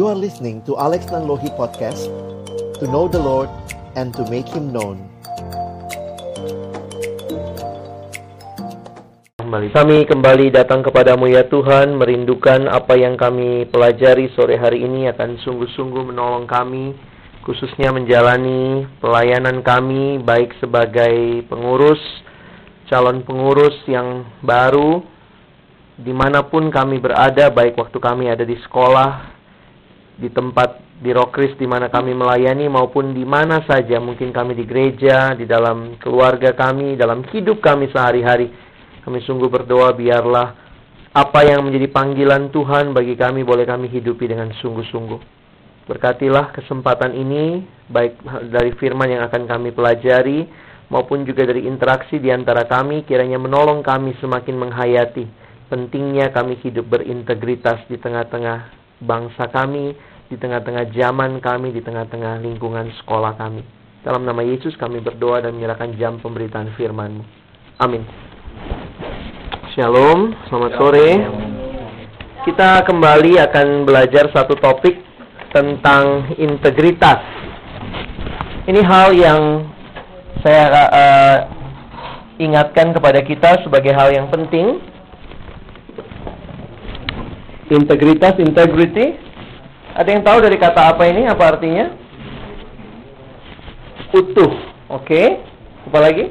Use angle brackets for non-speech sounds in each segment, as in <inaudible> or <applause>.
You are listening to Alex Nanlohi Podcast To know the Lord and to make Him known. Kami kembali datang kepadamu ya Tuhan, merindukan apa yang kami pelajari sore hari ini akan sungguh-sungguh menolong kami, khususnya menjalani pelayanan kami, baik sebagai pengurus, calon pengurus yang baru, di mana pun kami berada, baik waktu kami ada di sekolah, di tempat di Rokris di mana kami melayani, maupun di mana saja, mungkin kami di gereja, di dalam keluarga kami, dalam hidup kami sehari-hari, kami sungguh berdoa biarlah apa yang menjadi panggilan Tuhan bagi kami boleh kami hidupi dengan sungguh-sungguh. Berkatilah kesempatan ini baik dari firman yang akan kami pelajari maupun juga dari interaksi di antara kami kiranya menolong kami semakin menghayati pentingnya kami hidup berintegritas di tengah-tengah bangsa kami, di tengah-tengah zaman kami, di tengah-tengah lingkungan sekolah kami. Dalam nama Yesus kami berdoa dan menyerahkan jam pemberitaan firman-Mu. Amin. Shalom, selamat sore. Kita kembali akan belajar satu topik tentang integritas. Ini hal yang saya uh, ingatkan kepada kita sebagai hal yang penting. Integritas, integrity. Ada yang tahu dari kata apa ini? Apa artinya? Utuh. Oke. Okay. Apa lagi?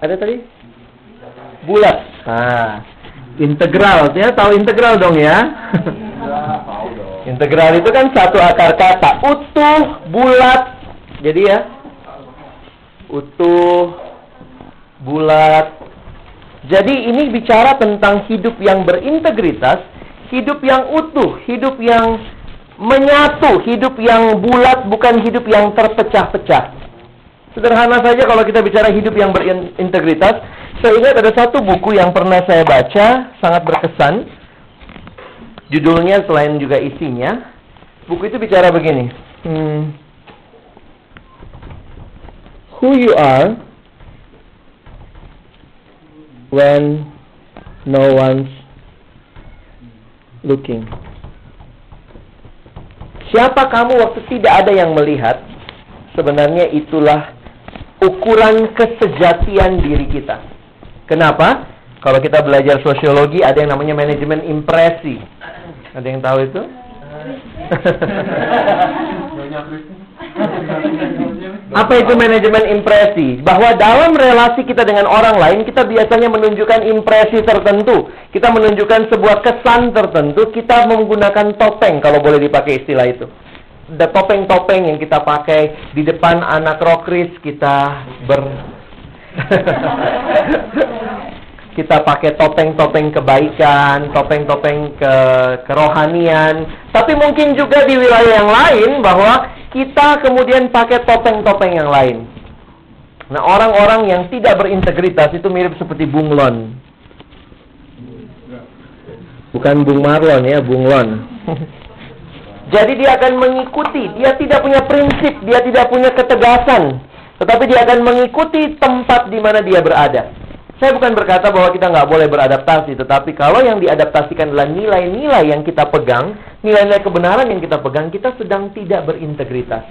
Ada tadi? Bulat. Nah, integral. Ya, tahu integral dong ya? integral itu kan satu akar kata. Utuh, bulat. Jadi ya, utuh, bulat. Jadi ini bicara tentang hidup yang berintegritas, hidup yang utuh, hidup yang menyatu, hidup yang bulat, bukan hidup yang terpecah-pecah. Sederhana saja kalau kita bicara hidup yang berintegritas. Saya ingat ada satu buku yang pernah saya baca, sangat berkesan. Judulnya selain juga isinya, buku itu bicara begini. Hmm, who you are when no one's looking. Siapa kamu waktu tidak ada yang melihat? Sebenarnya itulah ukuran kesejatian diri kita. Kenapa? Kalau kita belajar sosiologi ada yang namanya manajemen impresi. Ada yang tahu itu? <laughs> Apa itu manajemen impresi? Bahwa dalam relasi kita dengan orang lain, kita biasanya menunjukkan impresi tertentu. Kita menunjukkan sebuah kesan tertentu, kita menggunakan topeng kalau boleh dipakai istilah itu topeng-topeng yang kita pakai di depan anak rokris kita ber <laughs> kita pakai topeng-topeng kebaikan, topeng-topeng ke kerohanian, tapi mungkin juga di wilayah yang lain bahwa kita kemudian pakai topeng-topeng yang lain. Nah, orang-orang yang tidak berintegritas itu mirip seperti bunglon. Bukan Bung Marlon ya, bunglon. <laughs> Jadi dia akan mengikuti, dia tidak punya prinsip, dia tidak punya ketegasan. Tetapi dia akan mengikuti tempat di mana dia berada. Saya bukan berkata bahwa kita nggak boleh beradaptasi, tetapi kalau yang diadaptasikan adalah nilai-nilai yang kita pegang, nilai-nilai kebenaran yang kita pegang, kita sedang tidak berintegritas.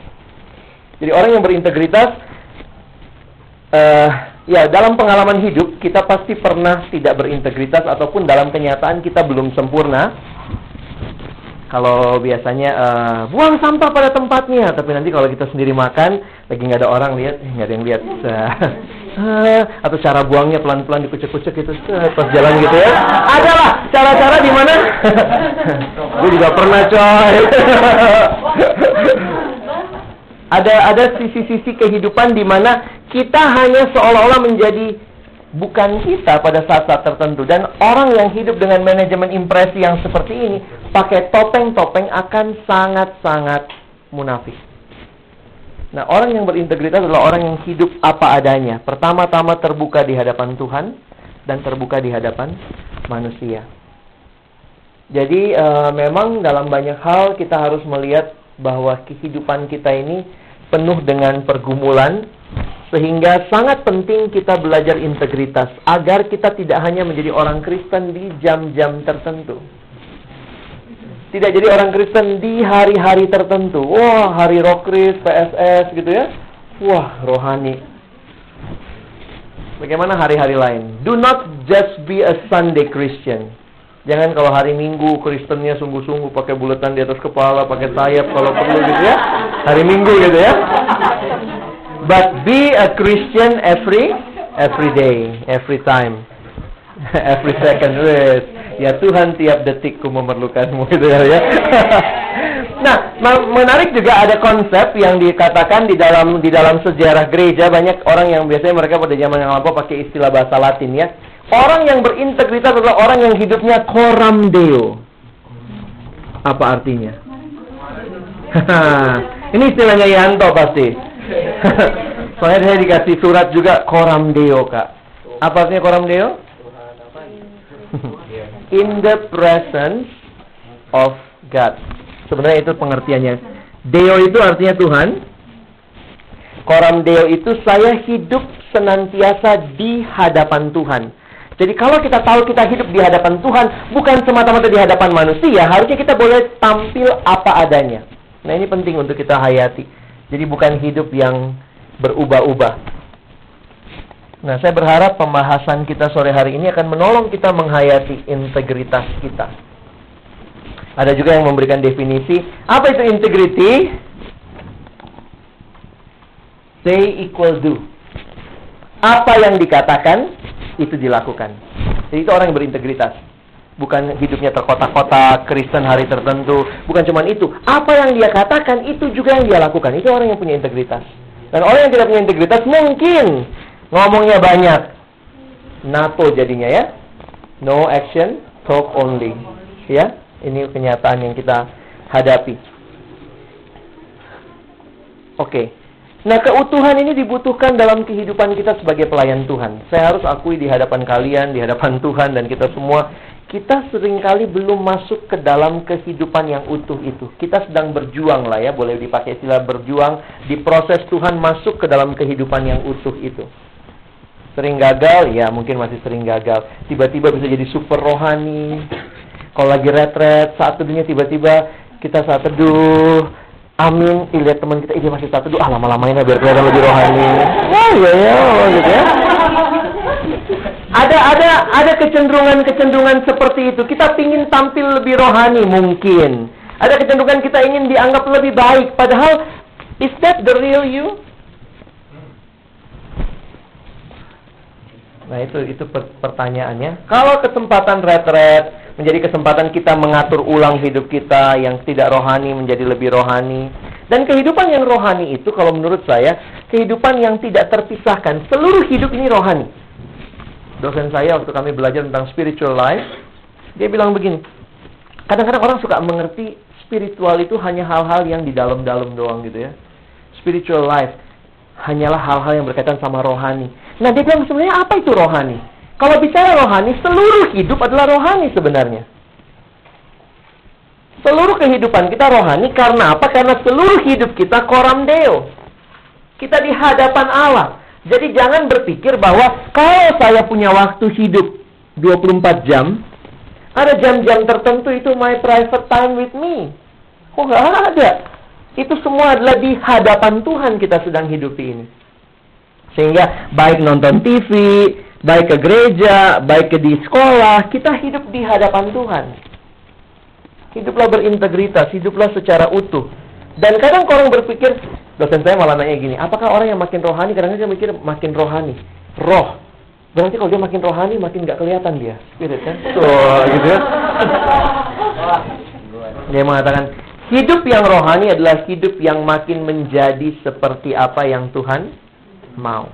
Jadi orang yang berintegritas, uh, ya dalam pengalaman hidup kita pasti pernah tidak berintegritas ataupun dalam kenyataan kita belum sempurna. Kalau biasanya uh, buang sampah pada tempatnya, tapi nanti kalau kita sendiri makan, lagi nggak ada orang lihat, eh, nggak ada yang lihat, uh, <laughs> atau cara buangnya pelan-pelan dikucek-kucek gitu, uh, pas jalan gitu ya. Ada lah cara-cara di mana? <laughs> Gue juga pernah coy. <laughs> ada ada sisi-sisi kehidupan di mana kita hanya seolah-olah menjadi bukan kita pada saat-saat tertentu dan orang yang hidup dengan manajemen impresi yang seperti ini pakai topeng-topeng akan sangat-sangat munafik. Nah, orang yang berintegritas adalah orang yang hidup apa adanya. Pertama-tama terbuka di hadapan Tuhan dan terbuka di hadapan manusia. Jadi, e, memang dalam banyak hal kita harus melihat bahwa kehidupan kita ini penuh dengan pergumulan, sehingga sangat penting kita belajar integritas agar kita tidak hanya menjadi orang Kristen di jam-jam tertentu Tidak jadi orang Kristen di hari-hari tertentu. Wah, hari Rokris, PSS gitu ya. Wah, rohani. Bagaimana hari-hari lain? Do not just be a Sunday Christian. Jangan kalau hari Minggu Kristennya sungguh-sungguh pakai buletan di atas kepala, pakai sayap kalau perlu gitu ya. Hari Minggu gitu ya. But be a Christian every every day, every time, <laughs> every second. Yes. Ya Tuhan tiap detikku memerlukanmu <laughs> gitu ya. ya. <laughs> nah, menarik juga ada konsep yang dikatakan di dalam di dalam sejarah gereja banyak orang yang biasanya mereka pada zaman yang lampau pakai istilah bahasa Latin ya. Orang yang berintegritas adalah orang yang hidupnya coram deo. Apa artinya? <laughs> Ini istilahnya Yanto pasti. Soalnya saya dikasih surat juga coram deo, Kak. Apa artinya coram deo? In the presence of God. Sebenarnya itu pengertiannya. Deo itu artinya Tuhan. Coram deo itu saya hidup senantiasa di hadapan Tuhan. Jadi kalau kita tahu kita hidup di hadapan Tuhan, bukan semata-mata di hadapan manusia, harusnya kita boleh tampil apa adanya. Nah ini penting untuk kita hayati. Jadi bukan hidup yang berubah-ubah. Nah, saya berharap pembahasan kita sore hari ini akan menolong kita menghayati integritas kita. Ada juga yang memberikan definisi, apa itu integrity? Say equal do. Apa yang dikatakan, itu dilakukan. Jadi itu orang yang berintegritas. Bukan hidupnya terkotak-kotak, Kristen hari tertentu. Bukan cuma itu. Apa yang dia katakan, itu juga yang dia lakukan. Itu orang yang punya integritas. Dan orang yang tidak punya integritas mungkin ngomongnya banyak. NATO jadinya ya. No action, talk only. Ya, ini kenyataan yang kita hadapi. Oke. Okay. Nah, keutuhan ini dibutuhkan dalam kehidupan kita sebagai pelayan Tuhan. Saya harus akui di hadapan kalian, di hadapan <laughs> Tuhan dan kita semua, kita sering kali belum masuk ke dalam kehidupan yang utuh itu. Kita sedang berjuang lah ya, boleh dipakai istilah berjuang di proses Tuhan masuk ke dalam kehidupan yang utuh itu. Sering gagal, ya mungkin masih sering gagal. Tiba-tiba bisa jadi super rohani. Kalau lagi retret, saat teduhnya tiba-tiba kita saat teduh, amin, lihat teman kita, ini masih saat teduh, ah lama-lamain lah biar kelihatan lebih rohani. Oh iya ya, gitu ya. Ada ada ada kecenderungan-kecenderungan seperti itu. Kita ingin tampil lebih rohani mungkin. Ada kecenderungan kita ingin dianggap lebih baik. Padahal, is that the real you? Nah itu itu pertanyaannya. Kalau kesempatan retret menjadi kesempatan kita mengatur ulang hidup kita yang tidak rohani menjadi lebih rohani. Dan kehidupan yang rohani itu kalau menurut saya kehidupan yang tidak terpisahkan. Seluruh hidup ini rohani. Dosen saya waktu kami belajar tentang spiritual life, dia bilang begini. Kadang-kadang orang suka mengerti spiritual itu hanya hal-hal yang di dalam-dalam doang gitu ya. Spiritual life hanyalah hal-hal yang berkaitan sama rohani. Nah, dia bilang sebenarnya apa itu rohani? Kalau bicara rohani, seluruh hidup adalah rohani sebenarnya. Seluruh kehidupan kita rohani karena apa? Karena seluruh hidup kita koram deo. Kita di hadapan Allah. Jadi jangan berpikir bahwa kalau saya punya waktu hidup 24 jam, ada jam-jam tertentu itu my private time with me. Oh, nggak ada. Itu semua adalah di hadapan Tuhan kita sedang hidup ini. Sehingga baik nonton TV, baik ke gereja, baik ke di sekolah, kita hidup di hadapan Tuhan. Hiduplah berintegritas, hiduplah secara utuh. Dan kadang orang berpikir, dosen saya malah nanya gini, apakah orang yang makin rohani, kadang-kadang mikir makin rohani. Roh. Berarti kalau dia makin rohani, makin gak kelihatan dia. Spirit kan? Tuh, gitu ya. <laughs> Dia mengatakan, hidup yang rohani adalah hidup yang makin menjadi seperti apa yang Tuhan mau.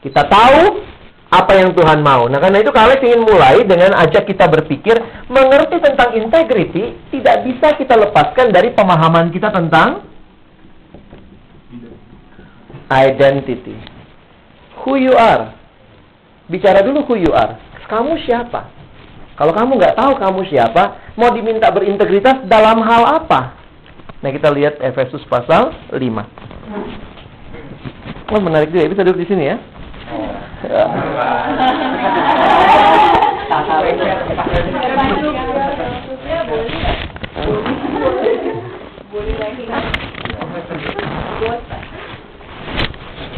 Kita tahu apa yang Tuhan mau. Nah, karena itu kalian ingin mulai dengan ajak kita berpikir, mengerti tentang integrity tidak bisa kita lepaskan dari pemahaman kita tentang identity. Who you are. Bicara dulu who you are. Kamu siapa? Kalau kamu nggak tahu kamu siapa, mau diminta berintegritas dalam hal apa? Nah kita lihat Efesus pasal 5. Wah oh, menarik juga, ya, bisa duduk di sini ya.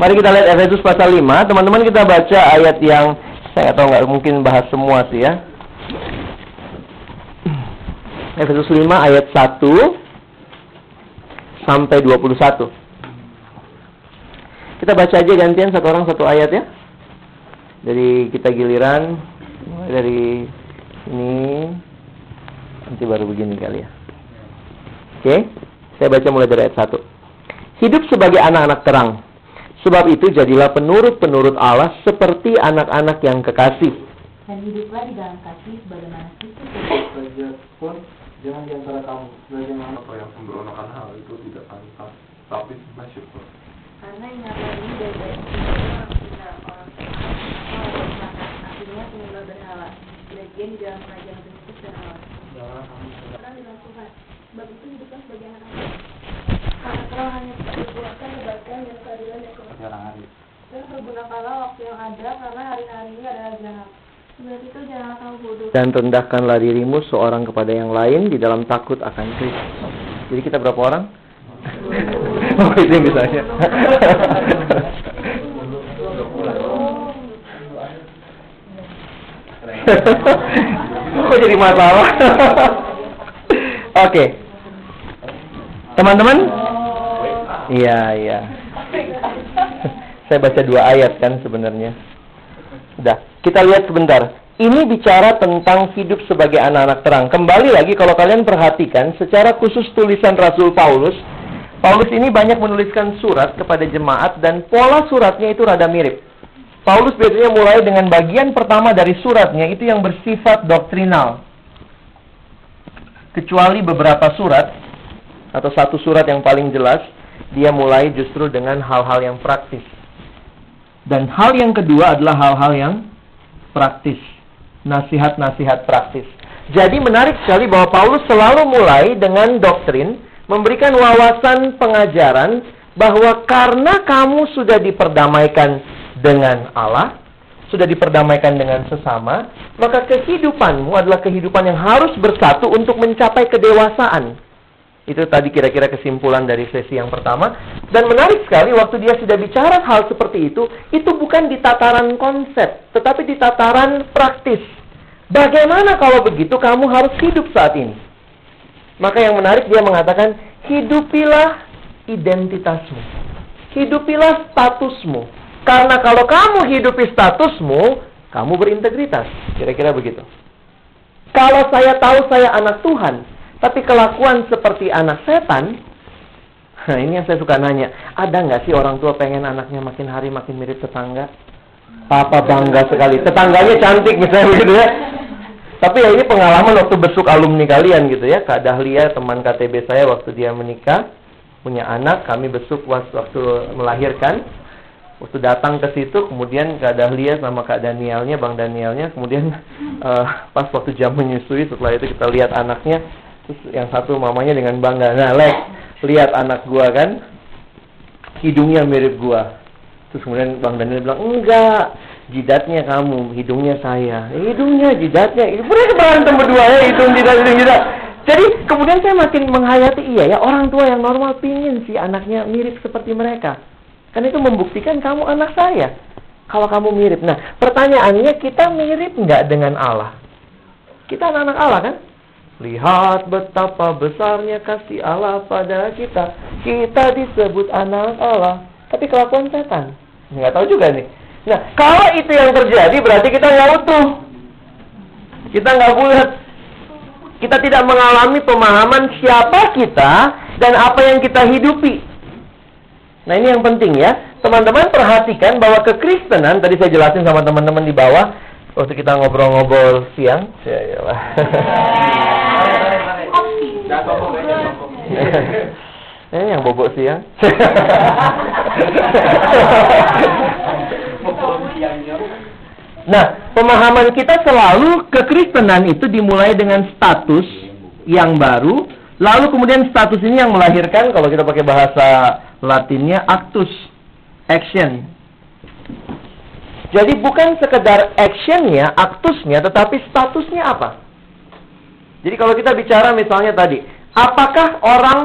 Mari kita lihat Efesus pasal 5 Teman-teman kita baca ayat yang Saya nggak tahu nggak mungkin bahas semua sih ya Efesus 5 ayat 1 sampai 21. Kita baca aja gantian satu orang satu ayat ya. Dari kita giliran mulai dari ini nanti baru begini kali ya. Oke, saya baca mulai dari ayat 1. Hidup sebagai anak-anak terang. Sebab itu jadilah penurut-penurut Allah seperti anak-anak yang kekasih. Dan hiduplah di dalam kasih sebagaimana Kristus jangan di antara kamu belajar apa yang pemberontakan hal itu tidak pantas tapi bersyukur Karena ingatlah ini dari baik orang kita orang kenapa orang akhirnya penyembah berhala. Bagian di dalam kerajaan Kristus dan Allah. jangan kamu Orang di dalam Tuhan. Sebab itu hiduplah sebagai anak-anak. Karena terang hanya dibuatkan kebaikan dan keadilan dan kebenaran. jarang hari Dan pergunakanlah waktu yang ada karena hari-hari ini adalah jahat. Dan rendahkanlah dirimu seorang kepada yang lain di dalam takut akan Kristus. Jadi kita berapa orang? oh itu yang misalnya. Kok jadi masalah? Oke. Teman-teman? Iya, iya. Saya baca dua ayat kan sebenarnya. Sudah, kita lihat sebentar. Ini bicara tentang hidup sebagai anak-anak terang. Kembali lagi kalau kalian perhatikan secara khusus tulisan Rasul Paulus, Paulus ini banyak menuliskan surat kepada jemaat dan pola suratnya itu rada mirip. Paulus biasanya mulai dengan bagian pertama dari suratnya itu yang bersifat doktrinal. Kecuali beberapa surat atau satu surat yang paling jelas, dia mulai justru dengan hal-hal yang praktis. Dan hal yang kedua adalah hal-hal yang praktis. Nasihat-nasihat praktis. Jadi menarik sekali bahwa Paulus selalu mulai dengan doktrin, memberikan wawasan pengajaran bahwa karena kamu sudah diperdamaikan dengan Allah, sudah diperdamaikan dengan sesama, maka kehidupanmu adalah kehidupan yang harus bersatu untuk mencapai kedewasaan. Itu tadi kira-kira kesimpulan dari sesi yang pertama. Dan menarik sekali waktu dia sudah bicara hal seperti itu, itu bukan di tataran konsep, tetapi di tataran praktis. Bagaimana kalau begitu kamu harus hidup saat ini? Maka yang menarik dia mengatakan, hidupilah identitasmu. Hidupilah statusmu. Karena kalau kamu hidupi statusmu, kamu berintegritas. Kira-kira begitu. Kalau saya tahu saya anak Tuhan, tapi kelakuan seperti anak setan, nah ini yang saya suka nanya, ada nggak sih orang tua pengen anaknya makin hari makin mirip tetangga? Papa bangga sekali, tetangganya cantik misalnya gitu ya. Tapi ya ini pengalaman waktu besuk alumni kalian gitu ya, Kak Dahlia teman KTB saya waktu dia menikah, punya anak, kami besuk waktu melahirkan. Waktu datang ke situ, kemudian Kak Dahlia sama Kak Danielnya, Bang Danielnya, kemudian uh, pas waktu jam menyusui, setelah itu kita lihat anaknya, Terus yang satu mamanya dengan bangga, nah Lex, lihat anak gua kan, hidungnya mirip gua. Terus kemudian Bang Daniel bilang, enggak, jidatnya kamu, hidungnya saya. Eh, hidungnya, jidatnya, mereka berantem berdua ya, hidung, jidat, hidung, jidat. Jadi kemudian saya makin menghayati, iya ya, orang tua yang normal pingin si anaknya mirip seperti mereka. Kan itu membuktikan kamu anak saya. Kalau kamu mirip. Nah, pertanyaannya kita mirip nggak dengan Allah? Kita anak-anak Allah kan? Lihat betapa besarnya kasih Allah pada kita. Kita disebut anak Allah. Tapi kelakuan setan. Nggak tahu juga nih. Nah, kalau itu yang terjadi berarti kita nggak utuh. Kita nggak bulat. Kita tidak mengalami pemahaman siapa kita dan apa yang kita hidupi. Nah ini yang penting ya. Teman-teman perhatikan bahwa kekristenan, tadi saya jelasin sama teman-teman di bawah, waktu kita ngobrol-ngobrol siang. Ya, <laughs> <laughs> Eh, yang bobok siang. <laughs> nah, pemahaman kita selalu kekristenan itu dimulai dengan status yang baru, lalu kemudian status ini yang melahirkan kalau kita pakai bahasa Latinnya actus, action. Jadi bukan sekedar actionnya, aktusnya, tetapi statusnya apa? Jadi kalau kita bicara misalnya tadi, apakah orang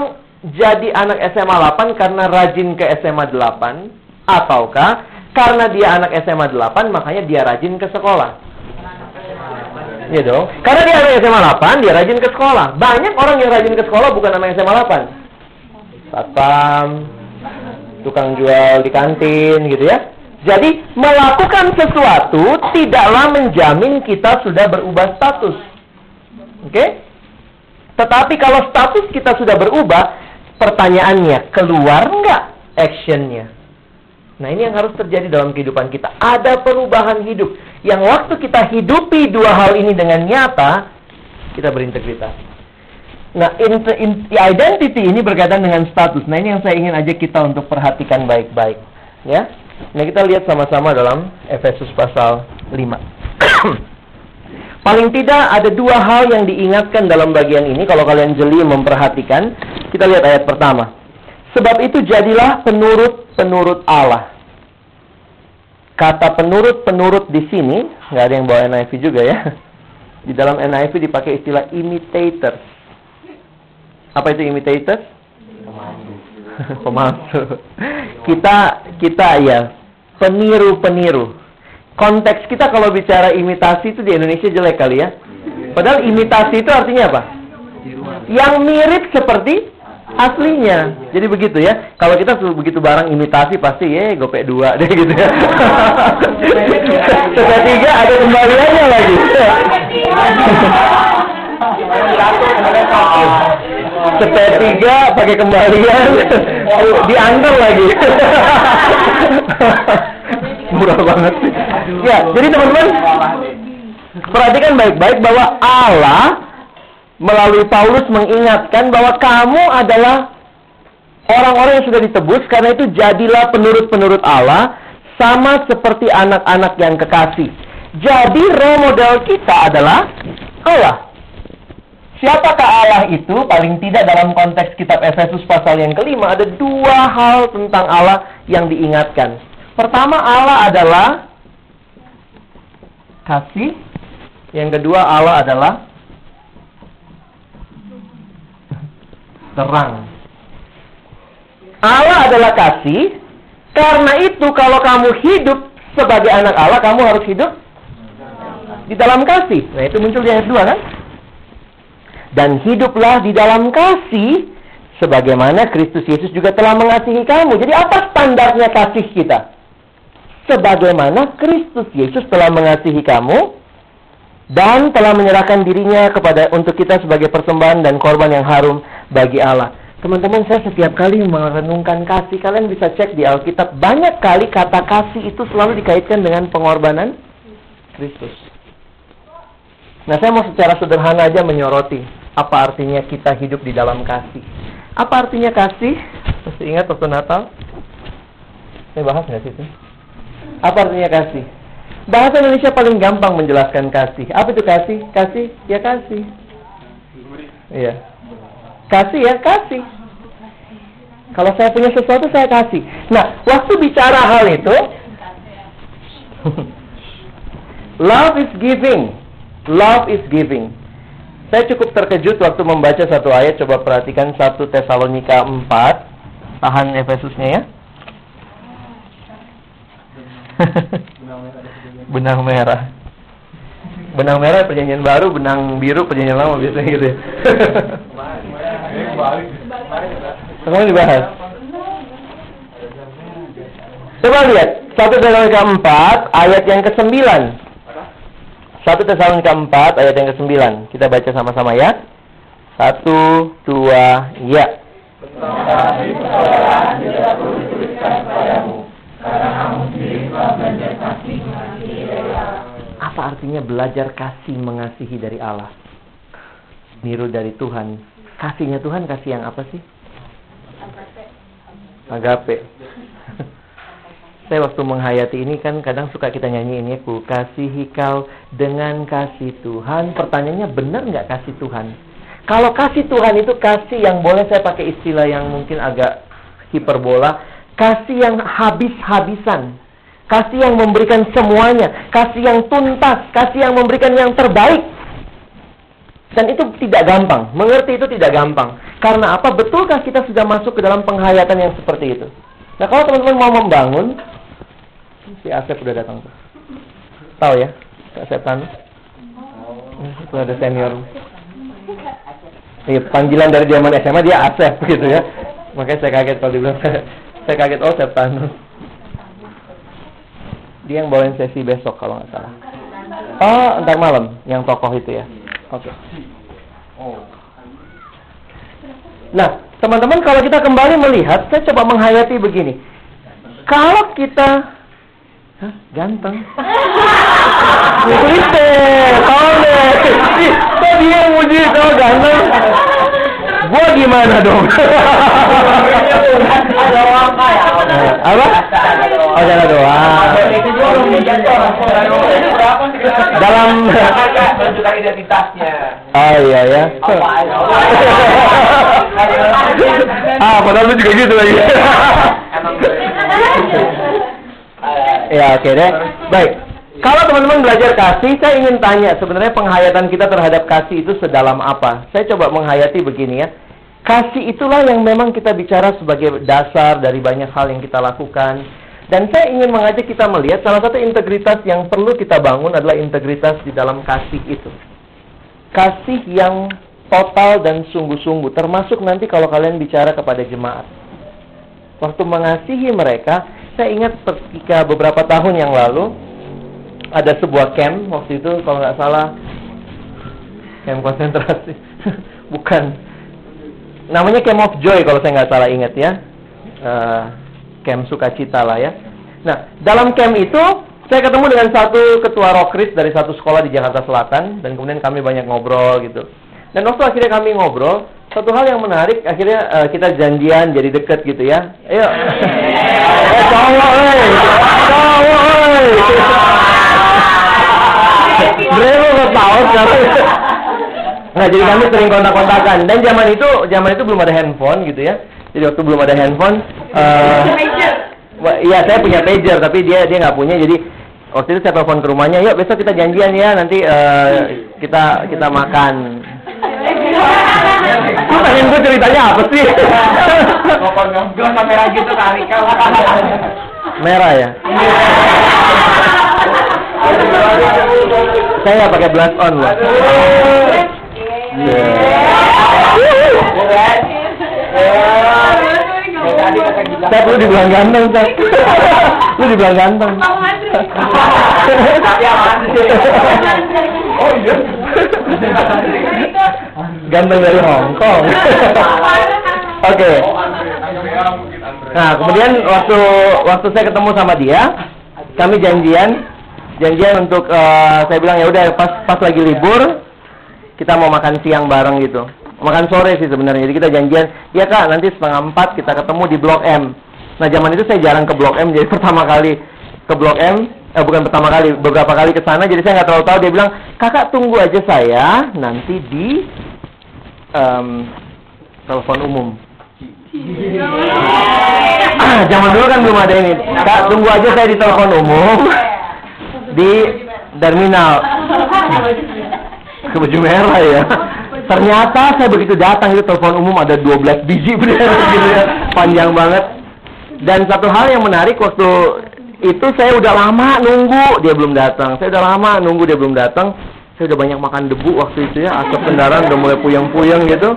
jadi anak SMA 8 karena rajin ke SMA 8 Ataukah karena dia anak SMA 8 makanya dia rajin ke sekolah? Iya dong. Karena dia anak SMA 8, dia rajin ke sekolah. Banyak orang yang rajin ke sekolah bukan anak SMA 8. Satpam, tukang jual di kantin gitu ya. Jadi melakukan sesuatu tidaklah menjamin kita sudah berubah status. Oke? Tetapi kalau status kita sudah berubah, pertanyaannya keluar nggak actionnya? Nah ini yang harus terjadi dalam kehidupan kita. Ada perubahan hidup. Yang waktu kita hidupi dua hal ini dengan nyata, kita berintegritas. Nah, identity ini berkaitan dengan status. Nah, ini yang saya ingin ajak kita untuk perhatikan baik-baik. Ya. Nah, kita lihat sama-sama dalam Efesus pasal 5. <clears throat> Paling tidak ada dua hal yang diingatkan dalam bagian ini kalau kalian jeli memperhatikan. Kita lihat ayat pertama. Sebab itu jadilah penurut-penurut Allah. Kata penurut-penurut di sini, nggak ada yang bawa NIV juga ya. Di dalam NIV dipakai istilah imitators. Apa itu imitators? <laughs> Pemalsu. kita kita ya peniru-peniru. Konteks kita kalau bicara imitasi itu di Indonesia jelek kali ya. Padahal imitasi itu artinya apa? Yang mirip seperti aslinya. Jadi begitu ya. Kalau kita begitu barang imitasi pasti ya gopek dua deh gitu ya. Ketiga ada kembaliannya lagi. Sepertiga pakai kembalian diantar lagi. Murah banget sih. Ya, jadi teman-teman perhatikan baik-baik bahwa Allah melalui Paulus mengingatkan bahwa kamu adalah orang-orang yang sudah ditebus karena itu jadilah penurut-penurut Allah sama seperti anak-anak yang kekasih. Jadi role model kita adalah Allah. Siapakah Allah itu? Paling tidak dalam konteks kitab Efesus pasal yang kelima ada dua hal tentang Allah yang diingatkan. Pertama Allah adalah kasih. Yang kedua Allah adalah terang. Allah adalah kasih. Karena itu kalau kamu hidup sebagai anak Allah, kamu harus hidup di dalam kasih. Nah, itu muncul di ayat 2 kan? Dan hiduplah di dalam kasih sebagaimana Kristus Yesus juga telah mengasihi kamu. Jadi apa standarnya kasih kita? Sebagaimana Kristus Yesus telah mengasihi kamu dan telah menyerahkan dirinya kepada untuk kita sebagai persembahan dan korban yang harum bagi Allah. Teman-teman, saya setiap kali merenungkan kasih, kalian bisa cek di Alkitab, banyak kali kata kasih itu selalu dikaitkan dengan pengorbanan Kristus. Nah, saya mau secara sederhana aja menyoroti apa artinya kita hidup di dalam kasih. Apa artinya kasih? Masih ingat waktu Natal? Saya bahas nggak sih itu? Apa artinya kasih? Bahasa Indonesia paling gampang menjelaskan kasih. Apa itu kasih? Kasih, ya kasih. Iya. Kasih ya kasih. Kalau saya punya sesuatu saya kasih. Nah, waktu bicara hal itu, <laughs> love is giving. Love is giving. Saya cukup terkejut waktu membaca satu ayat. Coba perhatikan 1 Tesalonika 4. Tahan Efesusnya ya. Benang merah. Benang merah perjanjian baru, benang biru perjanjian lama biasanya gitu ya. Semua dibahas. Coba lihat 1 Tesalonika 4 ayat yang ke-9. 1 Tesalonika 4 ayat yang ke-9. Kita baca sama-sama ya. Satu, dua, ya. Apa artinya belajar kasih mengasihi dari Allah? Niru dari Tuhan. Kasihnya Tuhan kasih yang apa sih? Agape. Saya waktu menghayati ini kan kadang suka kita nyanyi ini ku kasihi kau dengan kasih Tuhan. Pertanyaannya benar nggak kasih Tuhan? Kalau kasih Tuhan itu kasih yang boleh saya pakai istilah yang mungkin agak hiperbola, kasih yang habis-habisan. Kasih yang memberikan semuanya, kasih yang tuntas, kasih yang memberikan yang terbaik. Dan itu tidak gampang, mengerti itu tidak gampang. Karena apa? Betulkah kita sudah masuk ke dalam penghayatan yang seperti itu? Nah kalau teman-teman mau membangun, si Asep udah datang tuh. Tahu ya, Asep Tanu? Itu ada senior. Iya, panggilan dari zaman SMA dia Asep gitu ya. Makanya saya kaget kalau dibilang <laughs> saya kaget oh Asep Tanu. Dia yang bawain sesi besok kalau nggak salah. Oh, ntar malam yang tokoh itu ya. Oke. Nah, teman-teman kalau kita kembali melihat, saya coba menghayati begini. Kalau kita Hah, ganteng. Kulite, tahu deh. Dia yang muji kau ganteng? Gua gimana dong? <laughs> Eh, Apa? Oh, jalan doang. Dalam menunjukkan identitasnya. Oh iya ya. <laughs> ah, padahal juga gitu lagi. <laughs> ya, oke deh. Baik. Kalau teman-teman belajar kasih, saya ingin tanya sebenarnya penghayatan kita terhadap kasih itu sedalam apa? Saya coba menghayati begini ya. Kasih itulah yang memang kita bicara sebagai dasar dari banyak hal yang kita lakukan. Dan saya ingin mengajak kita melihat salah satu integritas yang perlu kita bangun adalah integritas di dalam kasih itu. Kasih yang total dan sungguh-sungguh termasuk nanti kalau kalian bicara kepada jemaat. Waktu mengasihi mereka saya ingat ketika beberapa tahun yang lalu ada sebuah camp waktu itu kalau nggak salah camp konsentrasi. <laughs> Bukan namanya camp of joy kalau saya nggak salah ingat ya Eh, camp sukacita lah ya nah dalam camp itu saya ketemu dengan satu ketua rokris dari satu sekolah di Jakarta Selatan dan kemudian kami banyak ngobrol gitu. Dan waktu akhirnya kami ngobrol, satu hal yang menarik akhirnya eh, kita janjian jadi deket gitu ya. Ayo. eh cowok, eh. Cowok, eh. Bravo? Nah, jadi kami sering kontak-kontakan dan zaman itu zaman itu belum ada handphone gitu ya. Jadi waktu belum ada handphone eh Wah, Iya, saya punya pager, tapi dia dia nggak punya. Jadi waktu itu saya telepon ke rumahnya, yuk besok kita janjian ya, nanti eh, kita kita makan. Lu pengen gue ceritanya apa sih? Ngobrol kamera gitu kali. Merah ya. saya nggak pakai blush on loh. Saya perlu dibilang ganteng, saya. <laughs> Lu dibilang ganteng. Tapi. Oh iya. Ganteng dari Hong Kong. Oke. Nah, kemudian waktu waktu saya ketemu sama dia, kami janjian janjian untuk eh, saya bilang ya udah pas pas lagi libur kita mau makan siang bareng gitu. Makan sore sih sebenarnya. Jadi kita janjian, ya kak nanti setengah empat kita ketemu di Blok M. Nah zaman itu saya jarang ke Blok M, jadi <laughs> pertama kali ke Blok M, eh bukan pertama kali, beberapa kali ke sana, jadi saya nggak terlalu tahu. Dia bilang, kakak tunggu aja saya nanti di em, telepon umum. <clears throat> Zaman dulu kan belum ada ini. Kak, tunggu aja saya di telepon umum di terminal. Ke baju merah ya. Ternyata saya begitu datang itu telepon umum ada 12 biji <laughs> bener gitu ya. Panjang banget. Dan satu hal yang menarik waktu itu saya udah lama nunggu dia belum datang. Saya udah lama nunggu dia belum datang. Saya udah banyak makan debu waktu itu ya. Asap kendaraan udah mulai puyeng-puyeng gitu.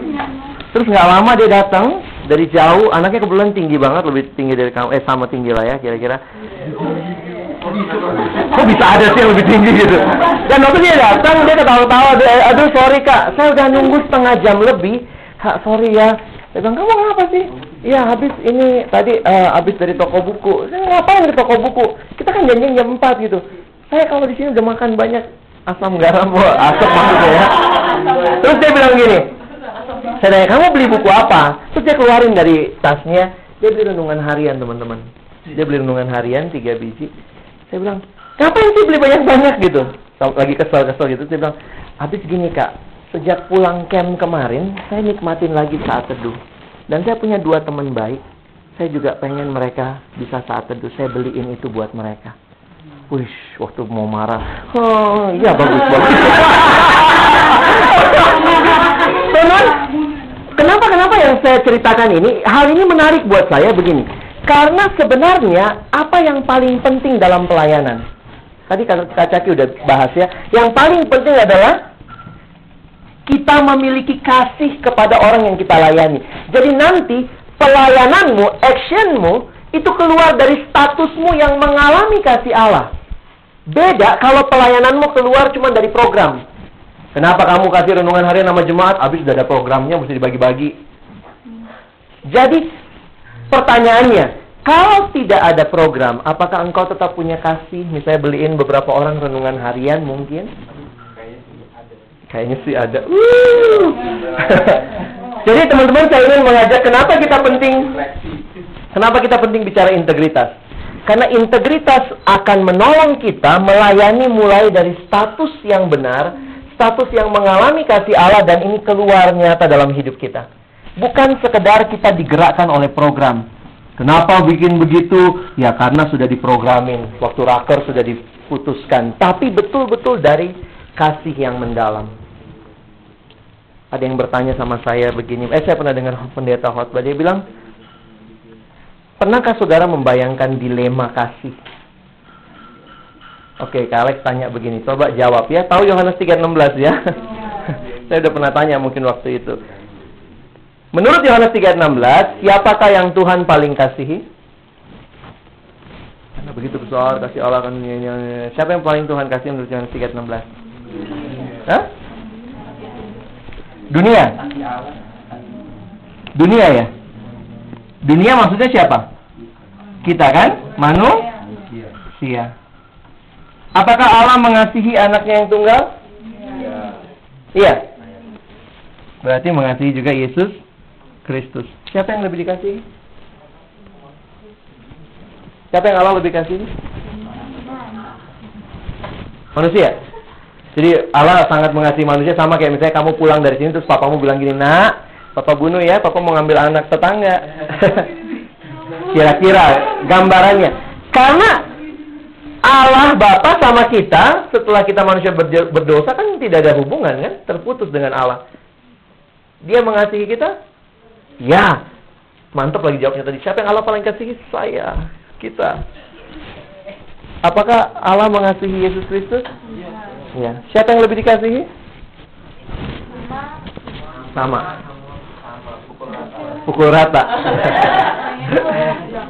Terus nggak lama dia datang dari jauh. Anaknya kebetulan tinggi banget, lebih tinggi dari kamu. Eh sama tinggi lah ya kira-kira. Kok bisa ada sih yang lebih tinggi gitu? Dan waktu dia datang, dia ketawa-tawa. Aduh, sorry kak, saya udah nunggu setengah jam lebih. Kak, sorry ya. Dia bilang, kamu ngapa sih? Iya, habis ini tadi eh, habis dari toko buku. Saya ngapain di toko buku? Kita kan janjian jam 4 gitu. Saya kalau di sini udah makan banyak asam garam, wah, asam maksudnya ya. Terus dia bilang gini, saya tanya, kamu beli buku apa? Terus dia keluarin dari tasnya, dia beli renungan harian, teman-teman. Dia beli renungan harian, tiga biji. Saya bilang, ngapain sih beli banyak-banyak gitu? Lagi kesel-kesel gitu, saya bilang, habis gini kak, sejak pulang camp kemarin, saya nikmatin lagi saat teduh. Dan saya punya dua teman baik, saya juga pengen mereka bisa saat teduh. Saya beliin itu buat mereka. Wih, waktu mau marah, oh <laughs> iya bagus bagus. <laughs> Teman, kenapa kenapa yang saya ceritakan ini? Hal ini menarik buat saya begini. Karena sebenarnya apa yang paling penting dalam pelayanan? Tadi Kak Caki udah bahas ya. Yang paling penting adalah kita memiliki kasih kepada orang yang kita layani. Jadi nanti pelayananmu, actionmu itu keluar dari statusmu yang mengalami kasih Allah. Beda kalau pelayananmu keluar cuma dari program. Kenapa kamu kasih renungan harian nama jemaat? Habis sudah ada programnya, mesti dibagi-bagi. Jadi, pertanyaannya, kalau tidak ada program, apakah engkau tetap punya kasih? Misalnya beliin beberapa orang renungan harian mungkin? Kayaknya sih ada. <laughs> Jadi teman-teman saya ingin mengajak kenapa kita penting Kenapa kita penting bicara integritas? Karena integritas akan menolong kita melayani mulai dari status yang benar, status yang mengalami kasih Allah dan ini keluar nyata dalam hidup kita. Bukan sekedar kita digerakkan oleh program. Kenapa bikin begitu? Ya karena sudah diprogramin, waktu raker sudah diputuskan. Tapi betul-betul dari kasih yang mendalam. Ada yang bertanya sama saya begini, eh saya pernah dengar pendeta khotbah dia bilang, pernahkah saudara membayangkan dilema kasih? Oke, Kak Alex tanya begini, coba jawab ya. Tahu Yohanes 3:16 ya? <laughs> saya udah pernah tanya mungkin waktu itu. Menurut Yohanes 3:16, siapakah yang Tuhan paling kasihi? Karena begitu besar kasih Allah kan siapa yang paling Tuhan kasih menurut Yohanes 3:16? Hah? Dunia. Dunia ya. Dunia maksudnya siapa? Kita kan? Manusia. Apakah Allah mengasihi anaknya yang tunggal? Iya. Berarti mengasihi juga Yesus Kristus. Siapa yang lebih dikasihi? Siapa yang Allah lebih kasihi? Manusia. Jadi Allah sangat mengasihi manusia sama kayak misalnya kamu pulang dari sini terus papamu bilang gini, "Nak, papa bunuh ya, papa mau ngambil anak tetangga." <laughs> Kira-kira gambarannya. Karena Allah Bapa sama kita setelah kita manusia berdosa kan tidak ada hubungan kan, terputus dengan Allah. Dia mengasihi kita? Ya. Mantap lagi jawabnya tadi. Siapa yang Allah paling kasihi? Saya, kita. Apakah Allah mengasihi Yesus Kristus? Ya. Siapa yang lebih dikasihi? Sama. Pukul rata. <laughs>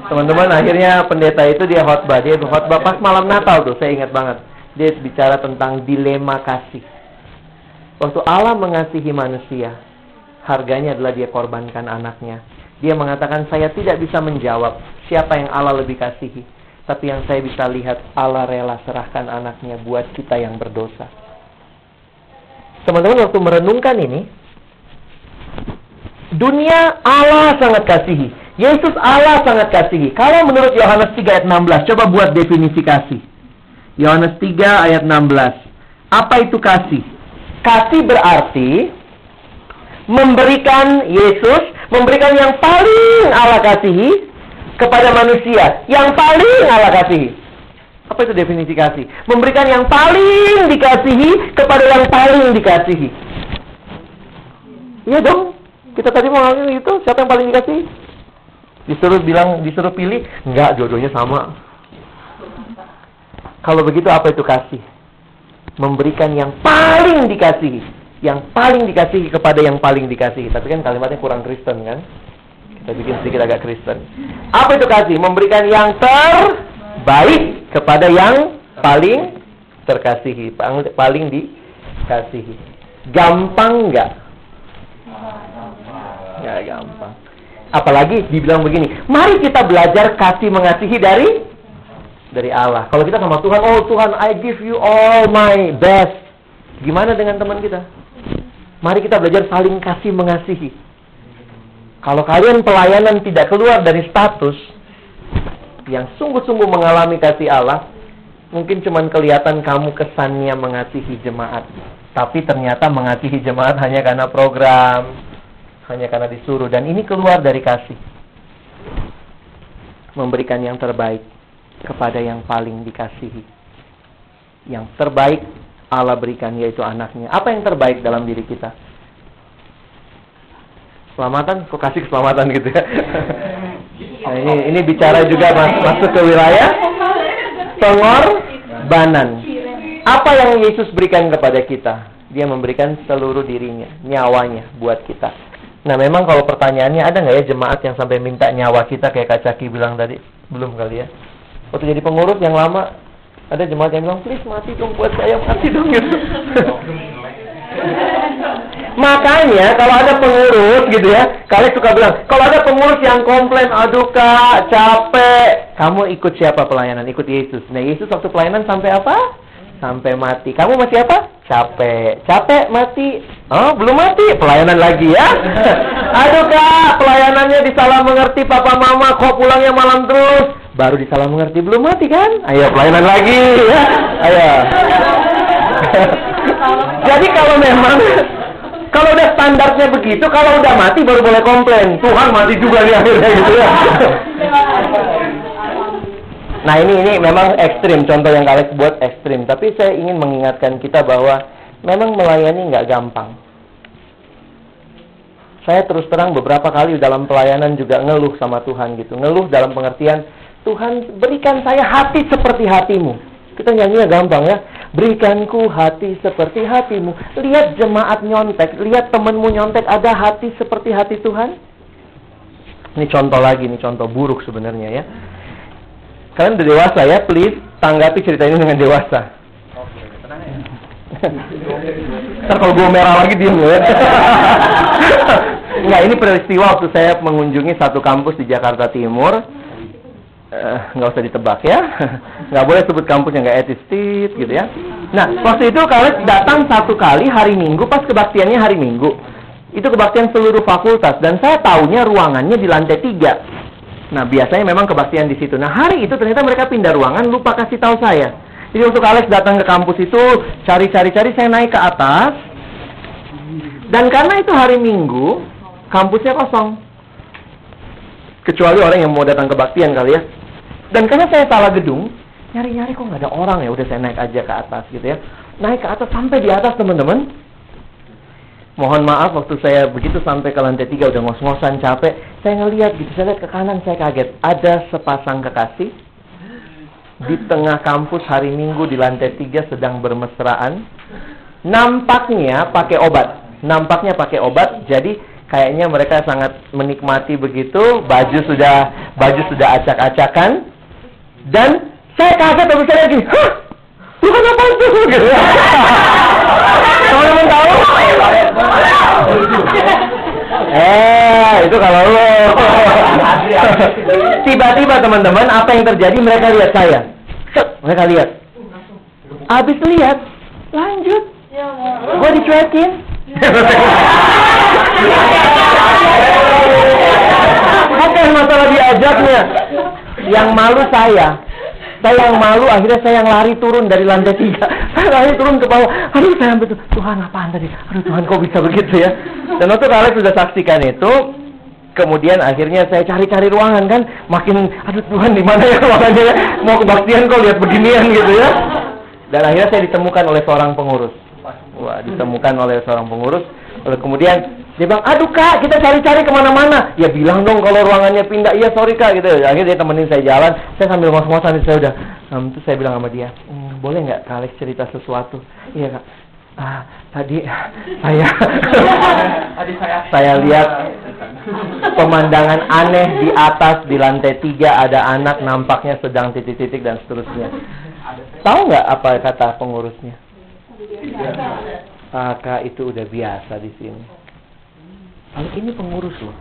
Teman-teman, akhirnya pendeta itu dia khotbah. Dia khotbah pas malam Natal tuh, saya ingat banget. Dia bicara tentang dilema kasih. Waktu Allah mengasihi manusia, harganya adalah dia korbankan anaknya. Dia mengatakan, saya tidak bisa menjawab siapa yang Allah lebih kasihi. Tapi yang saya bisa lihat, Allah rela serahkan anaknya buat kita yang berdosa. Teman-teman, waktu merenungkan ini, dunia Allah sangat kasihi. Yesus Allah sangat kasihi. Kalau menurut Yohanes 3 ayat 16, coba buat definisi kasih. Yohanes 3 ayat 16. Apa itu kasih? Kasih berarti memberikan Yesus, memberikan yang paling Allah kasihi kepada manusia, yang paling Allah kasihi. Apa itu definisi kasih? Memberikan yang paling dikasihi kepada yang paling dikasihi. Iya dong. Kita tadi mau ngomongin itu, siapa yang paling dikasihi? Disuruh bilang, disuruh pilih, enggak, jodohnya sama. Kalau begitu apa itu kasih? Memberikan yang paling dikasihi. Yang paling dikasihi kepada yang paling dikasihi. Tapi kan kalimatnya kurang Kristen kan? Kita bikin sedikit agak Kristen. Apa itu kasih? Memberikan yang terbaik kepada yang paling terkasihi. Paling dikasihi. Gampang nggak? Nggak gampang. Apalagi dibilang begini, mari kita belajar kasih mengasihi dari dari Allah. Kalau kita sama Tuhan, oh Tuhan, I give you all my best. Gimana dengan teman kita? Mari kita belajar saling kasih mengasihi. Kalau kalian pelayanan tidak keluar dari status yang sungguh-sungguh mengalami kasih Allah, mungkin cuma kelihatan kamu kesannya mengasihi jemaat. Tapi ternyata mengasihi jemaat hanya karena program, hanya karena disuruh dan ini keluar dari kasih. Memberikan yang terbaik kepada yang paling dikasihi. Yang terbaik Allah berikan yaitu anaknya. Apa yang terbaik dalam diri kita? Keselamatan, kok kasih keselamatan gitu ya? Nah, <laughs> ini ini bicara juga mas- masuk ke wilayah pengorbanan. Apa yang Yesus berikan kepada kita? Dia memberikan seluruh dirinya, nyawanya buat kita. Nah, memang kalau pertanyaannya ada nggak ya jemaat yang sampai minta nyawa kita kayak Kak Caki bilang tadi? Belum kali ya. Waktu jadi pengurus yang lama, ada jemaat yang bilang, please mati dong buat saya, mati dong gitu. <laughs> Makanya kalau ada pengurus gitu ya, kalian suka bilang, kalau ada pengurus yang komplain, aduh kak, capek, kamu ikut siapa pelayanan? Ikut Yesus. Nah Yesus waktu pelayanan sampai apa? Sampai mati. Kamu masih apa? Capek. Capek mati. Oh, belum mati. Pelayanan lagi ya. <laughs> aduh kak, pelayanannya disalah mengerti papa mama, kok pulangnya malam terus? Baru disalah mengerti, belum mati kan? Ayo pelayanan lagi ya. <laughs> Ayo. <laughs> Jadi kalau memang kalau udah standarnya begitu, kalau udah mati baru boleh komplain. Tuhan mati juga nih akhirnya gitu ya. Nah ini ini memang ekstrim, contoh yang Alex buat ekstrim. Tapi saya ingin mengingatkan kita bahwa memang melayani nggak gampang. Saya terus terang beberapa kali dalam pelayanan juga ngeluh sama Tuhan gitu. Ngeluh dalam pengertian, Tuhan berikan saya hati seperti hatimu. Kita nyanyinya gampang ya. Berikanku hati seperti hatimu. Lihat jemaat nyontek, lihat temenmu nyontek, ada hati seperti hati Tuhan. Ini contoh lagi, ini contoh buruk sebenarnya ya. Kalian udah dewasa ya, please tanggapi cerita ini dengan dewasa. Ntar kalau gue merah lagi diem ya. <laughs> Enggak, ini peristiwa waktu saya mengunjungi satu kampus di Jakarta Timur. Eh, nggak usah ditebak ya. Nggak boleh sebut kampus yang nggak etis tit, gitu ya. Nah, waktu itu kalian datang satu kali hari Minggu, pas kebaktiannya hari Minggu. Itu kebaktian seluruh fakultas dan saya tahunya ruangannya di lantai tiga. Nah, biasanya memang kebaktian di situ. Nah, hari itu ternyata mereka pindah ruangan, lupa kasih tahu saya. Jadi untuk Alex datang ke kampus itu, cari-cari-cari, saya naik ke atas. Dan karena itu hari Minggu, kampusnya kosong. Kecuali orang yang mau datang kebaktian kali ya. Dan karena saya salah gedung, nyari-nyari kok nggak ada orang ya. Udah saya naik aja ke atas gitu ya. Naik ke atas sampai di atas teman-teman. Mohon maaf waktu saya begitu sampai ke lantai tiga udah ngos-ngosan capek. Saya ngeliat gitu, saya lihat ke kanan saya kaget. Ada sepasang kekasih di tengah kampus hari Minggu di lantai tiga sedang bermesraan. Nampaknya pakai obat. Nampaknya pakai obat. Jadi kayaknya mereka sangat menikmati begitu. Baju sudah baju sudah acak-acakan. Dan saya kaget tapi saya lagi, hah? Tuhan apa itu? Gitu. Teman-teman tahu? Eh, itu kalau. Tiba-tiba teman-teman, apa yang terjadi? Mereka lihat saya. Mereka lihat. Habis lihat, lanjut. Gue dicuekin. Bukan masalah diajaknya. Yang malu saya. Saya yang malu, akhirnya saya yang lari turun dari lantai tiga. <laughs> Lari turun ke bawah. Aduh, saya tuh. Tuhan, apaan tadi? Aduh, Tuhan, kok bisa begitu ya? Dan waktu Alex sudah saksikan itu, kemudian akhirnya saya cari-cari ruangan kan. Makin, aduh Tuhan, di mana ya ruangannya? ya? Mau kebaktian kok lihat beginian gitu ya. Dan akhirnya saya ditemukan oleh seorang pengurus. Wah, ditemukan oleh seorang pengurus. Lalu kemudian dia bilang, aduh kak, kita cari-cari ke mana-mana. Ya bilang dong kalau ruangannya pindah. Iya sorry kak, gitu. Akhirnya dia temenin saya jalan. Saya sambil ngos-ngosan, saya udah. Um, terus saya bilang sama dia, "Hmm, boleh nggak kak Alex cerita sesuatu? Iya kak. Ah, <laughs> <laughs> tadi saya saya lihat pemandangan aneh di atas di lantai tiga ada anak nampaknya sedang titik-titik dan seterusnya. Tahu nggak apa kata pengurusnya? Kakak itu udah biasa di sini. Kalau ini pengurus loh.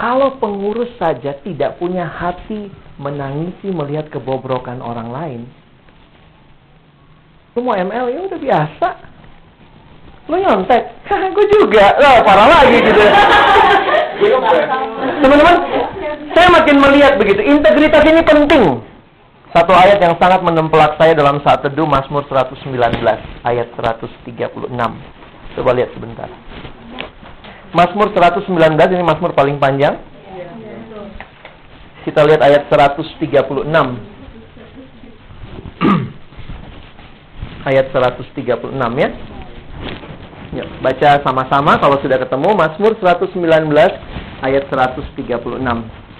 Kalau pengurus saja tidak punya hati menangisi melihat kebobrokan orang lain. Lu mau ML ya udah biasa. Lu nyontek, <laughs> gue juga. Loh, parah lagi gitu. <laughs> Teman-teman, saya makin melihat begitu. Integritas ini penting. Satu ayat yang sangat menempelak saya dalam saat teduh Mazmur 119 ayat 136. Coba lihat sebentar. Mazmur 119 ini Mazmur paling panjang. Kita lihat ayat 136. <clears throat> ayat 136 ya. Yuk, baca sama-sama kalau sudah ketemu Mazmur 119 ayat 136.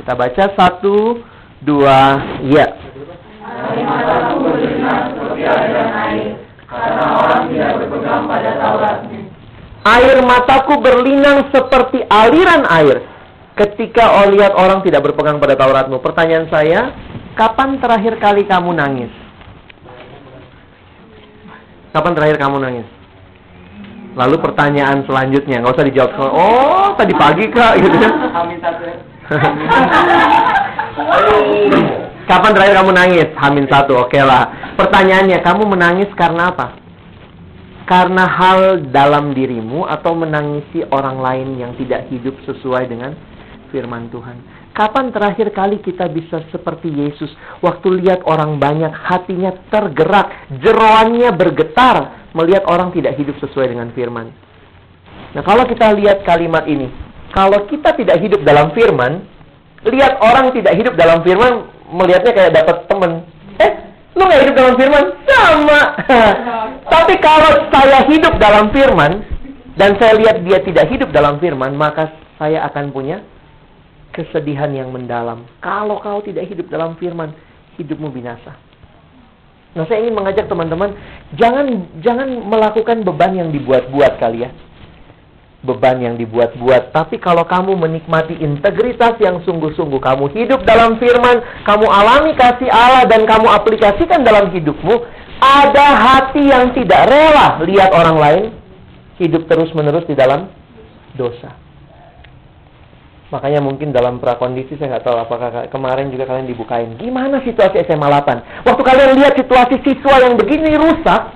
Kita baca satu, dua, ya. Air mataku berlinang seperti aliran air ketika lihat orang tidak berpegang pada Tauratmu. Pertanyaan saya, kapan terakhir kali kamu nangis? Kapan terakhir kamu nangis? Lalu pertanyaan selanjutnya, nggak usah dijawab. Oh, tadi pagi kak, gitu ya. Satu ya. Kapan terakhir kamu nangis? Hamin satu, oke lah. Pertanyaannya, kamu menangis karena apa? Karena hal dalam dirimu atau menangisi orang lain yang tidak hidup sesuai dengan firman Tuhan. Kapan terakhir kali kita bisa seperti Yesus? Waktu lihat orang banyak, hatinya tergerak, jeroannya bergetar melihat orang tidak hidup sesuai dengan firman. Nah, kalau kita lihat kalimat ini, kalau kita tidak hidup dalam firman, lihat orang tidak hidup dalam firman, melihatnya kayak dapat temen. Lu nggak hidup dalam firman? Sama. Tapi kalau saya hidup dalam firman, dan saya lihat dia tidak hidup dalam firman, maka saya akan punya kesedihan yang mendalam. Kalau kau tidak hidup dalam firman, hidupmu binasa. Nah, saya ingin mengajak teman-teman, jangan jangan melakukan beban yang dibuat-buat kali ya beban yang dibuat-buat. Tapi kalau kamu menikmati integritas yang sungguh-sungguh, kamu hidup dalam firman, kamu alami kasih Allah dan kamu aplikasikan dalam hidupmu, ada hati yang tidak rela lihat orang lain hidup terus-menerus di dalam dosa. Makanya mungkin dalam prakondisi saya nggak tahu apakah kemarin juga kalian dibukain. Gimana situasi SMA 8? Waktu kalian lihat situasi siswa yang begini rusak